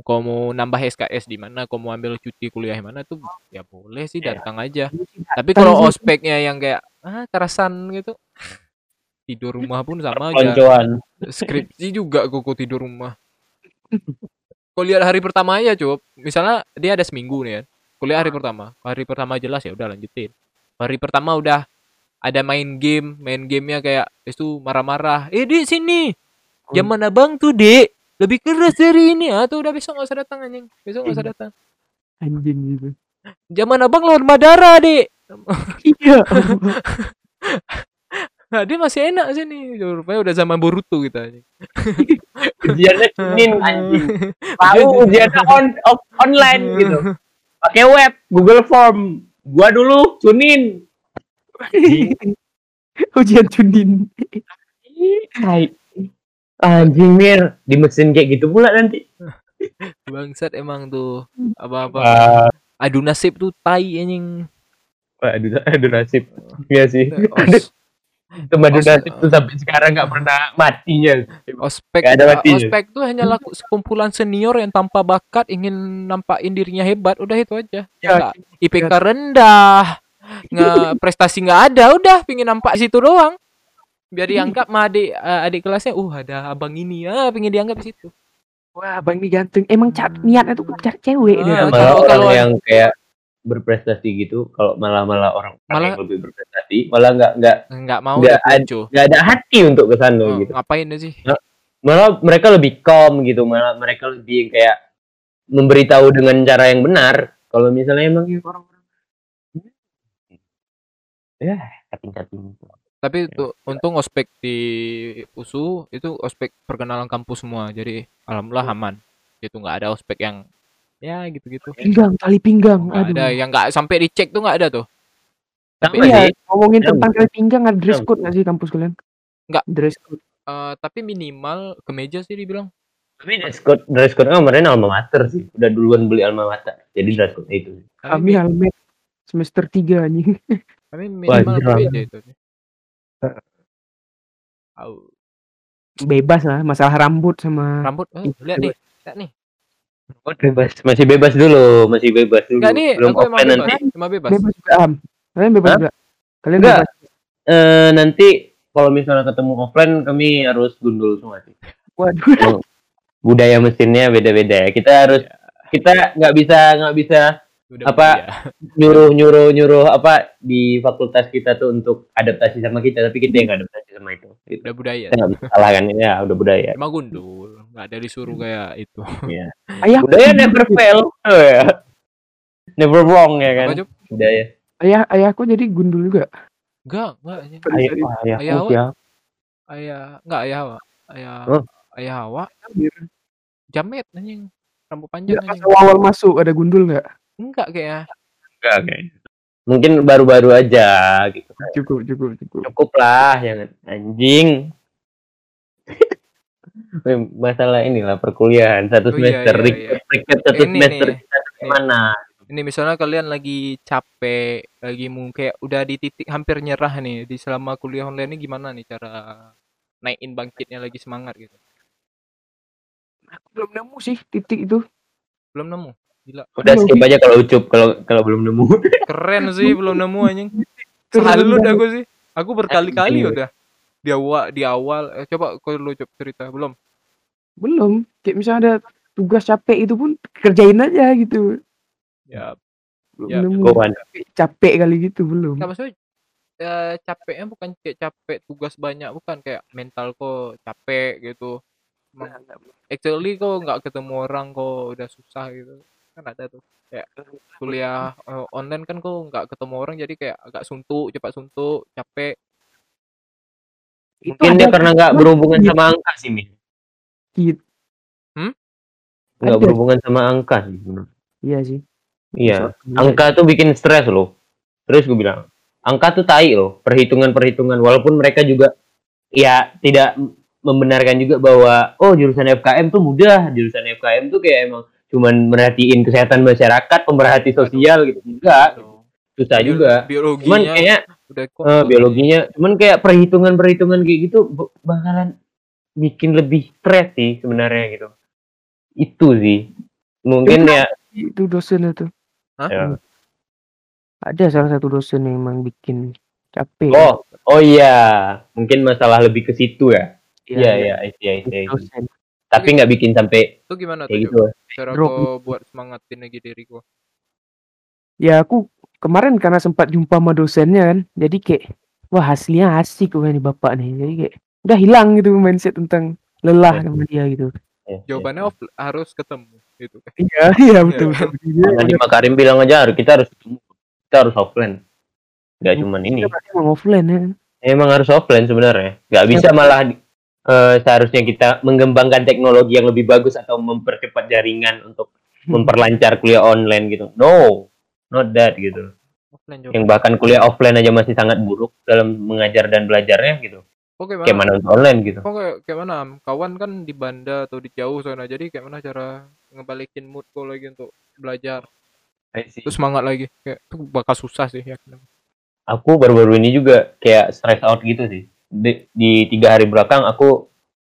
Kau mau nambah SKS di mana? Kau mau ambil cuti kuliah di mana? Tuh ya boleh sih Iya. datang aja. Tapi tapi kalau ospeknya yang kayak ah kerasan gitu tidur rumah pun sama aja. Skripsi juga kok tidur rumah. Kau lihat hari pertama aja coba misalnya dia ada seminggu nih ya kuliah hari pertama. Hari pertama jelas ya udah lanjutin. Hari pertama udah ada main game main gamenya kayak itu marah-marah eh di sini. Zaman abang tuh dek lebih keras dari ini. Ah tuh udah besok nggak usah datang anjing. Besok nggak usah datang. Anjing gitu. zaman abang lawan Madara dek Iya. nah dia masih enak sini. Rupanya udah zaman Boruto gitu anjing. Ujiannya Senin anjing. Tahu ujiannya on off- online gitu. Pakai web Google Form. Gua dulu Sunin Ujian Chunin. Hai. Anjing mir. Di mesin kayak gitu pula nanti. Bangsat emang tuh. Apa-apa. Wah, adu nasib tuh tai anjing. Aduh, aduh nasib. Iya sih. Os- itu madu Os- nasib tuh sampai sekarang nggak pernah matinya. Ospek ada uh, matinya. ospek tuh hanyalah sekumpulan senior yang tanpa bakat ingin nampakin dirinya hebat. Udah itu aja. Ya, IPK rendah. Nggak prestasi nggak ada. Udah pingin nampak situ doang biar dianggap sama adik eh, adik kelasnya uh ada abang ini. Ah pingin dianggap di situ. Wah, Bang ini ganteng. Emang cat niatnya tuh cari cewek Ah, dia. kalau- malah orang kalau- yang kayak berprestasi gitu kalau malah malah orang Malah- yang lebih berprestasi malah nggak nggak nggak mau Nggak nggak ada hati untuk ke sana Oh, gitu. ngapain dia sih? Malah mereka lebih calm gitu malah mereka lebih kayak memberitahu dengan cara yang benar. Kalau misalnya emang yang orang-orang ya cutting cutting tapi tuh untung ospek di USU itu ospek perkenalan kampus semua jadi alhamdulillah aman itu nggak ada ospek yang ya gitu-gitu Pinggang, tali pinggang. nggak Aduh. ada yang nggak sampai dicek tuh nggak ada tuh Iya, sih ngomongin Ya, tentang tali pinggang ada dress Ya. code nggak sih kampus kalian? Nggak. Dress code. Eh, tapi minimal kemeja sih dibilang tapi dress code dress code kemarin alma mater sih udah duluan beli alma mater jadi dress code itu tapi, Kami helmet semester 3 anjing. tapi minimal kemeja itu Au, Bebas lah, masalah rambut sama rambut eh, lihat nih lihat nih Oh, bebas masih bebas dulu masih bebas dulu nggak nih belum aku bebas nanti emang bebas bebas juga am. Kalian bebas Hah? juga. Kalian Enggak. bebas. Eh, nanti kalau misalnya ketemu offline kami harus gundul semua sih Waduh. Emang budaya mesinnya beda-beda ya. Kita harus kita nggak bisa nggak bisa Udah Apa? budaya. nyuruh nyuruh nyuruh apa di fakultas kita tuh untuk adaptasi sama kita tapi kita yang nggak adaptasi sama itu. Gitu. udah budaya kita nggak bisa salahkan ya udah budaya. Emang gundul nggak ada disuruh kayak itu. Ayah, budaya never fail. Oh, ya. never wrong ya kan? Apa budaya. Ayah, ayahku jadi gundul juga. enggak enggak ayah ayah Ayah ya ayah. Enggak ayah hawa. Ayah Huh? ayah hawa. Sorry. jamet anjing. Rambut panjang pas anjing. awal masuk ada gundul nggak? Enggak kayaknya enggak kayak mungkin baru-baru aja gitu Cukup, cukup, cukup. cukup lah jangan anjing Weh, masalah inilah perkuliahan satu Oh, iya, semester iya, iya. satu Ini semester nih. gimana ini misalnya kalian lagi capek lagi mungkin kayak udah di titik hampir nyerah nih di selama kuliah online ini gimana nih cara naikin bangkitnya lagi semangat gitu Aku belum nemu sih titik itu. belum nemu udah Belum. skip aja kalau ucup kalau kalau belum nemu keren sih belum nemu anjing Keren salut banget. aku sih aku berkali-kali Anjing. udah di awal di awal eh, coba kau lu Cop, cerita belum Belum. Kayak misalnya ada tugas capek itu pun kerjain aja gitu. ya Belum Ya, nemu. Gowan. Capek kali gitu belum. nggak maksudnya eh, capeknya bukan kayak capek tugas banyak bukan kayak mental kok capek gitu Emang actually kok nggak ketemu orang kok udah susah gitu kan ada tuh. Kayak kuliah eh, online kan kok nggak ketemu orang jadi kayak agak suntuk cepat suntuk capek. Itu mungkin ada dia karena nggak tugas berhubungan gitu. sama angka sih min? Gitu. nggak Ada. berhubungan sama angka sih Iya sih. iya. Angka tuh bikin stres loh. Terus gue bilang angka tuh tai loh perhitungan perhitungan walaupun mereka juga ya tidak membenarkan juga bahwa oh jurusan FKM tuh mudah. Jurusan FKM tuh kayak emang cuman merhatiin kesehatan masyarakat pemerhati sosial gitu. Enggak. Susah juga. cuman biologinya kayak udah kok eh, biologinya cuman kayak perhitungan perhitungan kayak gitu bakalan bikin lebih stres sih sebenarnya gitu. Itu sih. Mungkin ya Itu dosen itu. Hah? Ya. Ada salah satu dosen yang emang bikin capek. oh oh iya. Mungkin masalah lebih ke situ ya? Iya, iya iya. iya iya iya iya. Tapi nggak bikin sampai itu gimana tuh gitu cara Drop. kau buat semangatin lagi diriku Ya aku kemarin karena sempat jumpa sama dosennya kan. Jadi kayak wah hasilnya asik kok ini bapak nih. Jadi kayak udah hilang gitu mindset tentang lelah sama dia gitu. Ya, jawabannya ya. off, harus ketemu gitu Iya, iya betul. betul. Karena di Makarim bilang aja harus kita harus ketemu kita harus offline nggak cuman ini emang offline ya kan. emang harus offline sebenarnya nggak bisa malah eh, seharusnya kita mengembangkan teknologi yang lebih bagus atau mempercepat jaringan untuk memperlancar kuliah online gitu no not that gitu offline yang bahkan kuliah offline aja masih sangat buruk dalam mengajar dan belajarnya gitu oke kayak mana untuk online gitu Kok kayak, kayak mana? Kawan kan di Banda atau di jauh sana. Jadi kayak mana cara ngebalikin mood kau lagi untuk belajar? Terus semangat lagi. Kayak itu bakal susah sih ya. aku baru-baru ini juga kayak stress out gitu sih di, di tiga hari belakang aku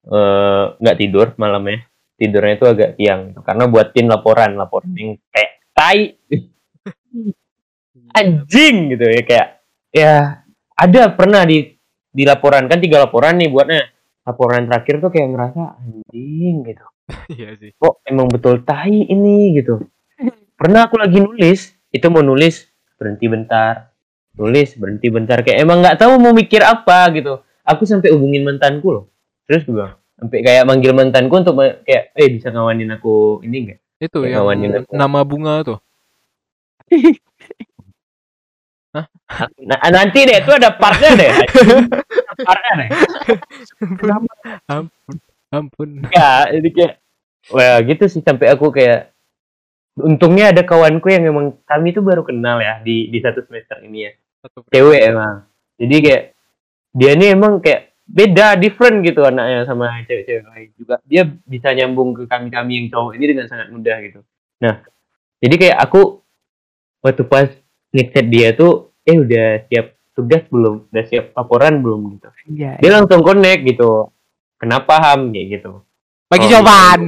eh, nggak tidur malamnya. Tidurnya itu agak siang karena buatin laporan laporan yang kayak tai. Anjing gitu ya kayak ya ada pernah di di laporan. Kan tiga laporan nih buatnya. Laporan terakhir tuh kayak ngerasa anjing gitu. Iya sih. kok emang betul tai ini? gitu. Pernah aku lagi nulis itu mau nulis berhenti bentar. Nulis berhenti bentar. Kayak emang nggak tahu mau mikir apa gitu aku sampai hubungin mantanku loh. Terus gue bilang. Sampai kayak manggil mantanku untuk kayak eh bisa ngawanin aku ini enggak Itu Kayak yang aku. nama bunga tuh. nah, nanti deh itu ada partnya deh. Partnya deh. Ampun. Ampun. ya jadi kayak wah gitu sih sampai aku kayak untungnya ada kawanku yang emang kami tuh baru kenal ya di di satu semester ini ya. Satu cewek emang. Jadi kayak dia ini emang kayak beda different gitu anaknya sama cewek-cewek lain. Juga dia bisa nyambung ke kami kami yang cowok ini dengan sangat mudah gitu. Nah jadi kayak aku waktu pas ngechat dia tuh eh udah siap tugas belum? Udah siap laporan belum? Gitu. Iya. dia langsung connect gitu. Kenapa ham? Kayak gitu. Bagi Oh, jawaban.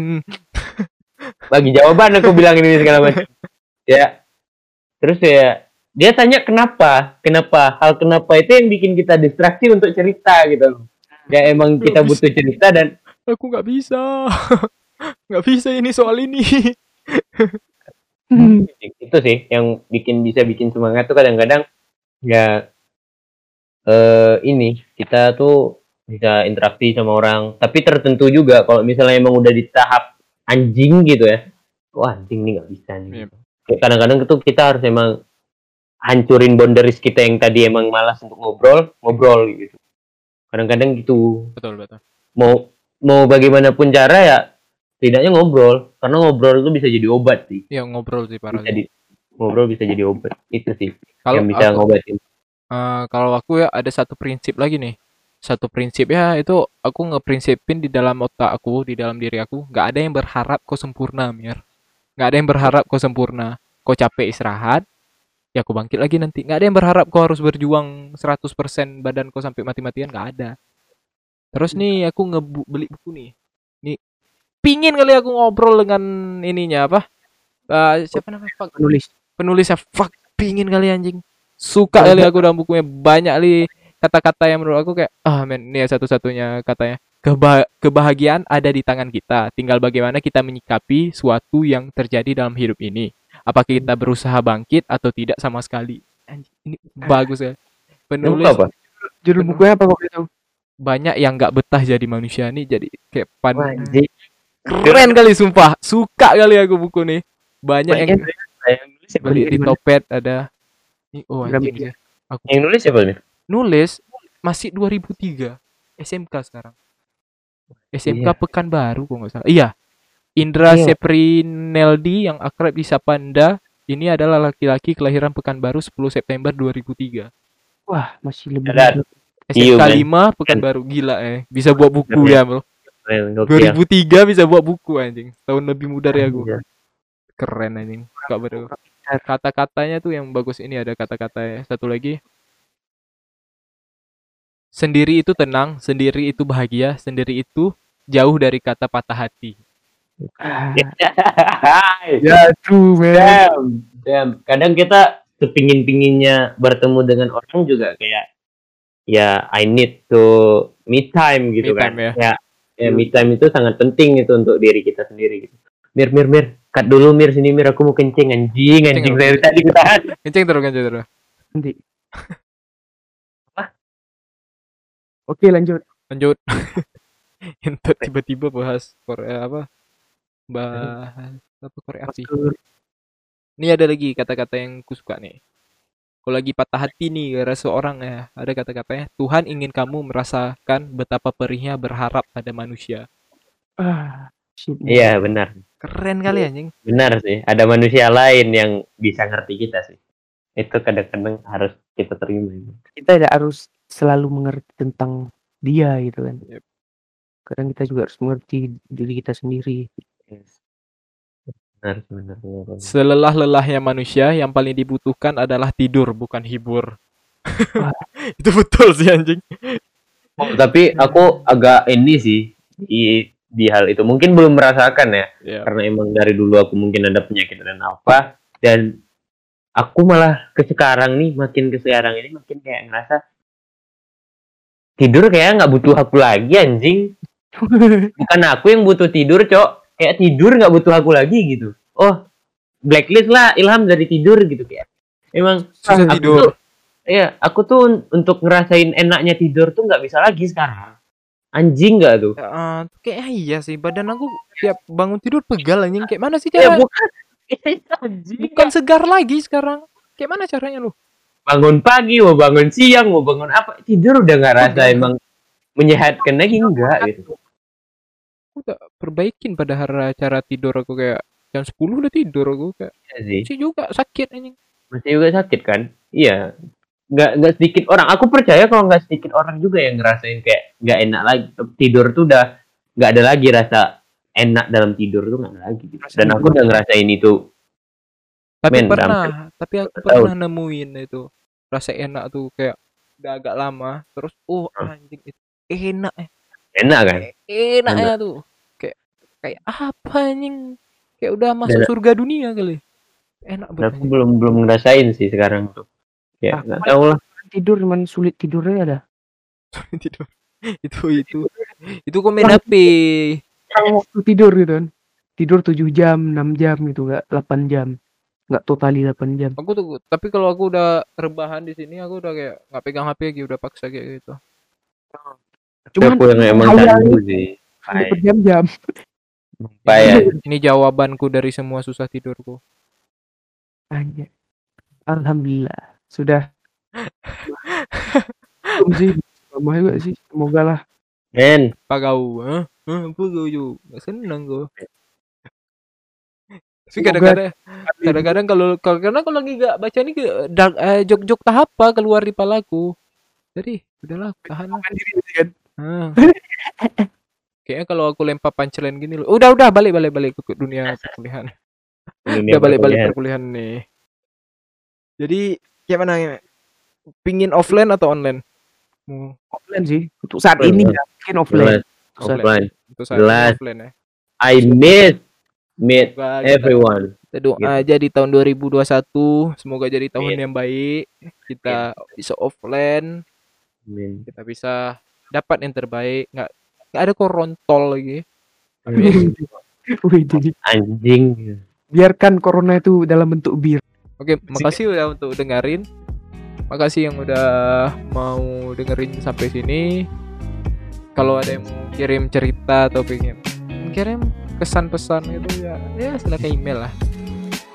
bagi jawaban aku bilang ini segala macam. Ya. Terus ya dia tanya kenapa? Kenapa? Hal kenapa itu yang bikin kita distraksi untuk cerita? Gitu loh. Ya emang kita butuh cerita dan aku nggak bisa. Nggak bisa ini soal ini. Hmm. itu sih yang bikin bisa bikin semangat tuh kadang-kadang ya eh ini kita tuh bisa interaksi sama orang. Tapi tertentu juga kalau misalnya emang udah di tahap anjing gitu ya. Wah anjing nih nggak bisa nih. Iya. Kadang-kadang tuh kita harus emang hancurin boundaries kita yang tadi emang malas untuk ngobrol ngobrol gitu. Kadang-kadang gitu. Betul betul. Mau mau bagaimanapun cara ya tidaknya ngobrol. Karena ngobrol itu bisa jadi obat sih. Ya ngobrol sih parah bisa di ngobrol bisa jadi obat. Itu sih kalau yang bisa aku, ngobatin. Eh, kalau aku ya ada satu prinsip lagi nih. Satu prinsip ya itu aku ngeprinsipin di dalam otak aku di dalam diri aku nggak ada yang berharap kau sempurna mir. Nggak ada yang berharap kau sempurna. Kau capek istirahat ya kau bangkit lagi nanti. Nggak ada yang berharap kau harus berjuang 100% badan kau sampai mati-matian nggak ada. Terus nih aku ngebeli buku nih. Nih pingin kali aku ngobrol dengan ininya apa? Eh, siapa namanya? Fuck, Penulis. penulisnya fuck. Pingin kali anjing. Suka kali aku dalam bukunya. Banyak kali kata-kata yang menurut aku kayak ah men ini ya satu-satunya katanya. Keba- kebahagiaan ada di tangan kita. Tinggal bagaimana kita menyikapi suatu yang terjadi dalam hidup ini apakah kita berusaha bangkit atau tidak sama sekali ini bagus ya penulis apa Judul bukunya apa waktu itu? banyak yang nggak betah jadi manusia nih jadi kayak pan keren kali sumpah suka kali aku buku nih banyak yang Yang nulis siapa? beli di? Topet ada Ih, oh anjing ya. aku Yang nulis siapa nih? nulis masih 2003 SMK sekarang SMK Iya. Pekanbaru kok nggak salah iya Indra Iya. Seprineldi yang akrab di Sapanda ini adalah laki-laki kelahiran Pekanbaru 10 September 2003 Wah, masih lebih. Iya, SMK men. 5 Pekanbaru gila eh. Bisa buat buku ya bro Keren, gokil. 2003 bisa buat buku anjing. Tahun lebih muda dari aku. Keren anjing. Gak baru kata-katanya tuh yang bagus ini ada kata-kata satu lagi. Sendiri itu tenang sendiri itu bahagia sendiri itu jauh dari kata patah hati. ya true man. Damn, damn. Kadang kita sepingin-pinginnya bertemu dengan orang juga kayak ya I need to me time gitu Me kan. time, ya. ya. Ya, me time itu sangat penting itu untuk diri kita sendiri gitu. Mir mir mir, cut dulu mir sini mir aku mau kencing anjing anjing Kencing, dari kencing. tadi ketahan. kenceng terus kenceng terus Nanti. Oke, lanjut. lanjut tiba-tiba bahas Korea apa bahas apa Korea api ini ada lagi kata-kata yang ku suka nih kalau lagi patah hati nih gara seorang ya ada kata-katanya Tuhan ingin kamu merasakan betapa perihnya berharap pada manusia Ah, shit. Iya benar, keren kali anjing benar sih. Ada manusia lain yang bisa ngerti kita sih. Itu kadang-kadang harus kita terima. Kita tidak harus selalu mengerti tentang dia gitu kan. Yep. Kadang kita juga harus mengerti diri kita sendiri. Yes. Benar, benar, benar, benar. Selelah-lelahnya manusia yang paling dibutuhkan adalah tidur bukan hibur. Itu betul sih anjing. Oh, tapi aku agak ini sih di di hal itu mungkin belum merasakan ya Ya. karena emang dari dulu aku mungkin ada penyakit dan apa dan aku malah ke sekarang nih makin ke sekarang ini makin kayak ngerasa tidur kayak nggak butuh aku lagi anjing bukan aku yang butuh tidur cok kayak tidur nggak butuh aku lagi gitu oh blacklist lah ilham dari tidur gitu kayak emang Susah aku tidur. tuh- Iya, aku tuh un- untuk ngerasain enaknya tidur tuh nggak bisa lagi sekarang. Anjing nggak tuh? Eh, kayak iya sih badan aku tiap bangun tidur pegal anjing kayak mana sih Ya cara bukan. Anjing. bukan segar lagi sekarang kayak mana caranya lu Bangun pagi, mau bangun siang, mau bangun apa, tidur udah nggak rasa emang menyehatkan lagi enggak gitu. Aku udah perbaikin pada hari cara tidur aku kayak jam 10 udah tidur aku kayak Iya sih. sih juga sakit anjing Masih juga sakit kan? Iya. Nggak nggak sedikit orang. Aku percaya kalau nggak sedikit orang juga yang ngerasain kayak nggak enak lagi tidur tuh udah nggak ada lagi rasa enak dalam tidur tuh nggak ada lagi. Gitu. Dan aku udah ngerasain itu tapi Men, pernah tapi aku pernah nemuin itu rasa enak tuh kayak udah agak lama terus oh anjing itu enak ya enak kan? enaknya tuh kayak kayak apa anjing kayak udah masuk Dan- surga dunia kali enak banget aku belum belum ngerasain sih sekarang tuh. Ya nggak tahu lah. Tidur cuman sulit tidurnya ada. tidur itu itu Itu kok main HP. waktu tidur gitu kan. Tidur 7 jam, 6 jam gitu, nggak 8 jam. Nggak totali 8 jam. Aku tuh tapi kalau aku udah rebahan di sini aku udah kayak nggak pegang HP lagi udah paksa kayak gitu. Cuman aku yang emang candu sih. Berjam-jam. Payah. Ini jawabanku dari semua susah tidurku. Anjir. Alhamdulillah. Sudah. Sih. Lama juga sih. Semoga lah. Men? Hah? Hah, apa kau juga? Gak seneng kau. Tapi kadang-kadang kadang-kadang kalau kalau karena kalau lagi gak baca nih ke- dark eh, jok-jok tahap apa keluar di palaku. Jadi udahlah tahan gitu kan. Ah. Kayaknya kalau aku lempar punchline gini loh. Udah udah balik balik balik ke dunia perkuliahan. dunia Udah balik balik perkuliahan. nih. Jadi gimana ya? Pingin offline atau online? Mau Offline sih. Untuk saat Offline, ini ya. Mungkin offline. Jelas, Untuk saat- offline. untuk saat Jelas. offline ya. I miss meet Semoga kita- everyone. Kita doa Gitu. aja di tahun 2021 semoga jadi tahun Amin. yang baik. Kita bisa offline, Amin. kita bisa dapat yang terbaik. Nggak nggak ada korontol lagi. Amin. Wih, jadi Anjing. biarkan corona itu dalam bentuk bir. Oke, makasih udah untuk dengerin. Makasih yang udah mau dengerin sampai sini. Kalau ada yang mau kirim cerita atau pengen kirim kesan pesan gitu ya, ya silakan email lah.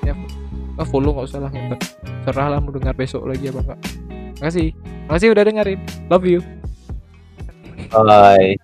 Ya, ah, follow nggak usah lah ngentot. Serah lah mau dengar besok lagi apa enggak. Makasih. Makasih udah dengerin. Love you. Bye.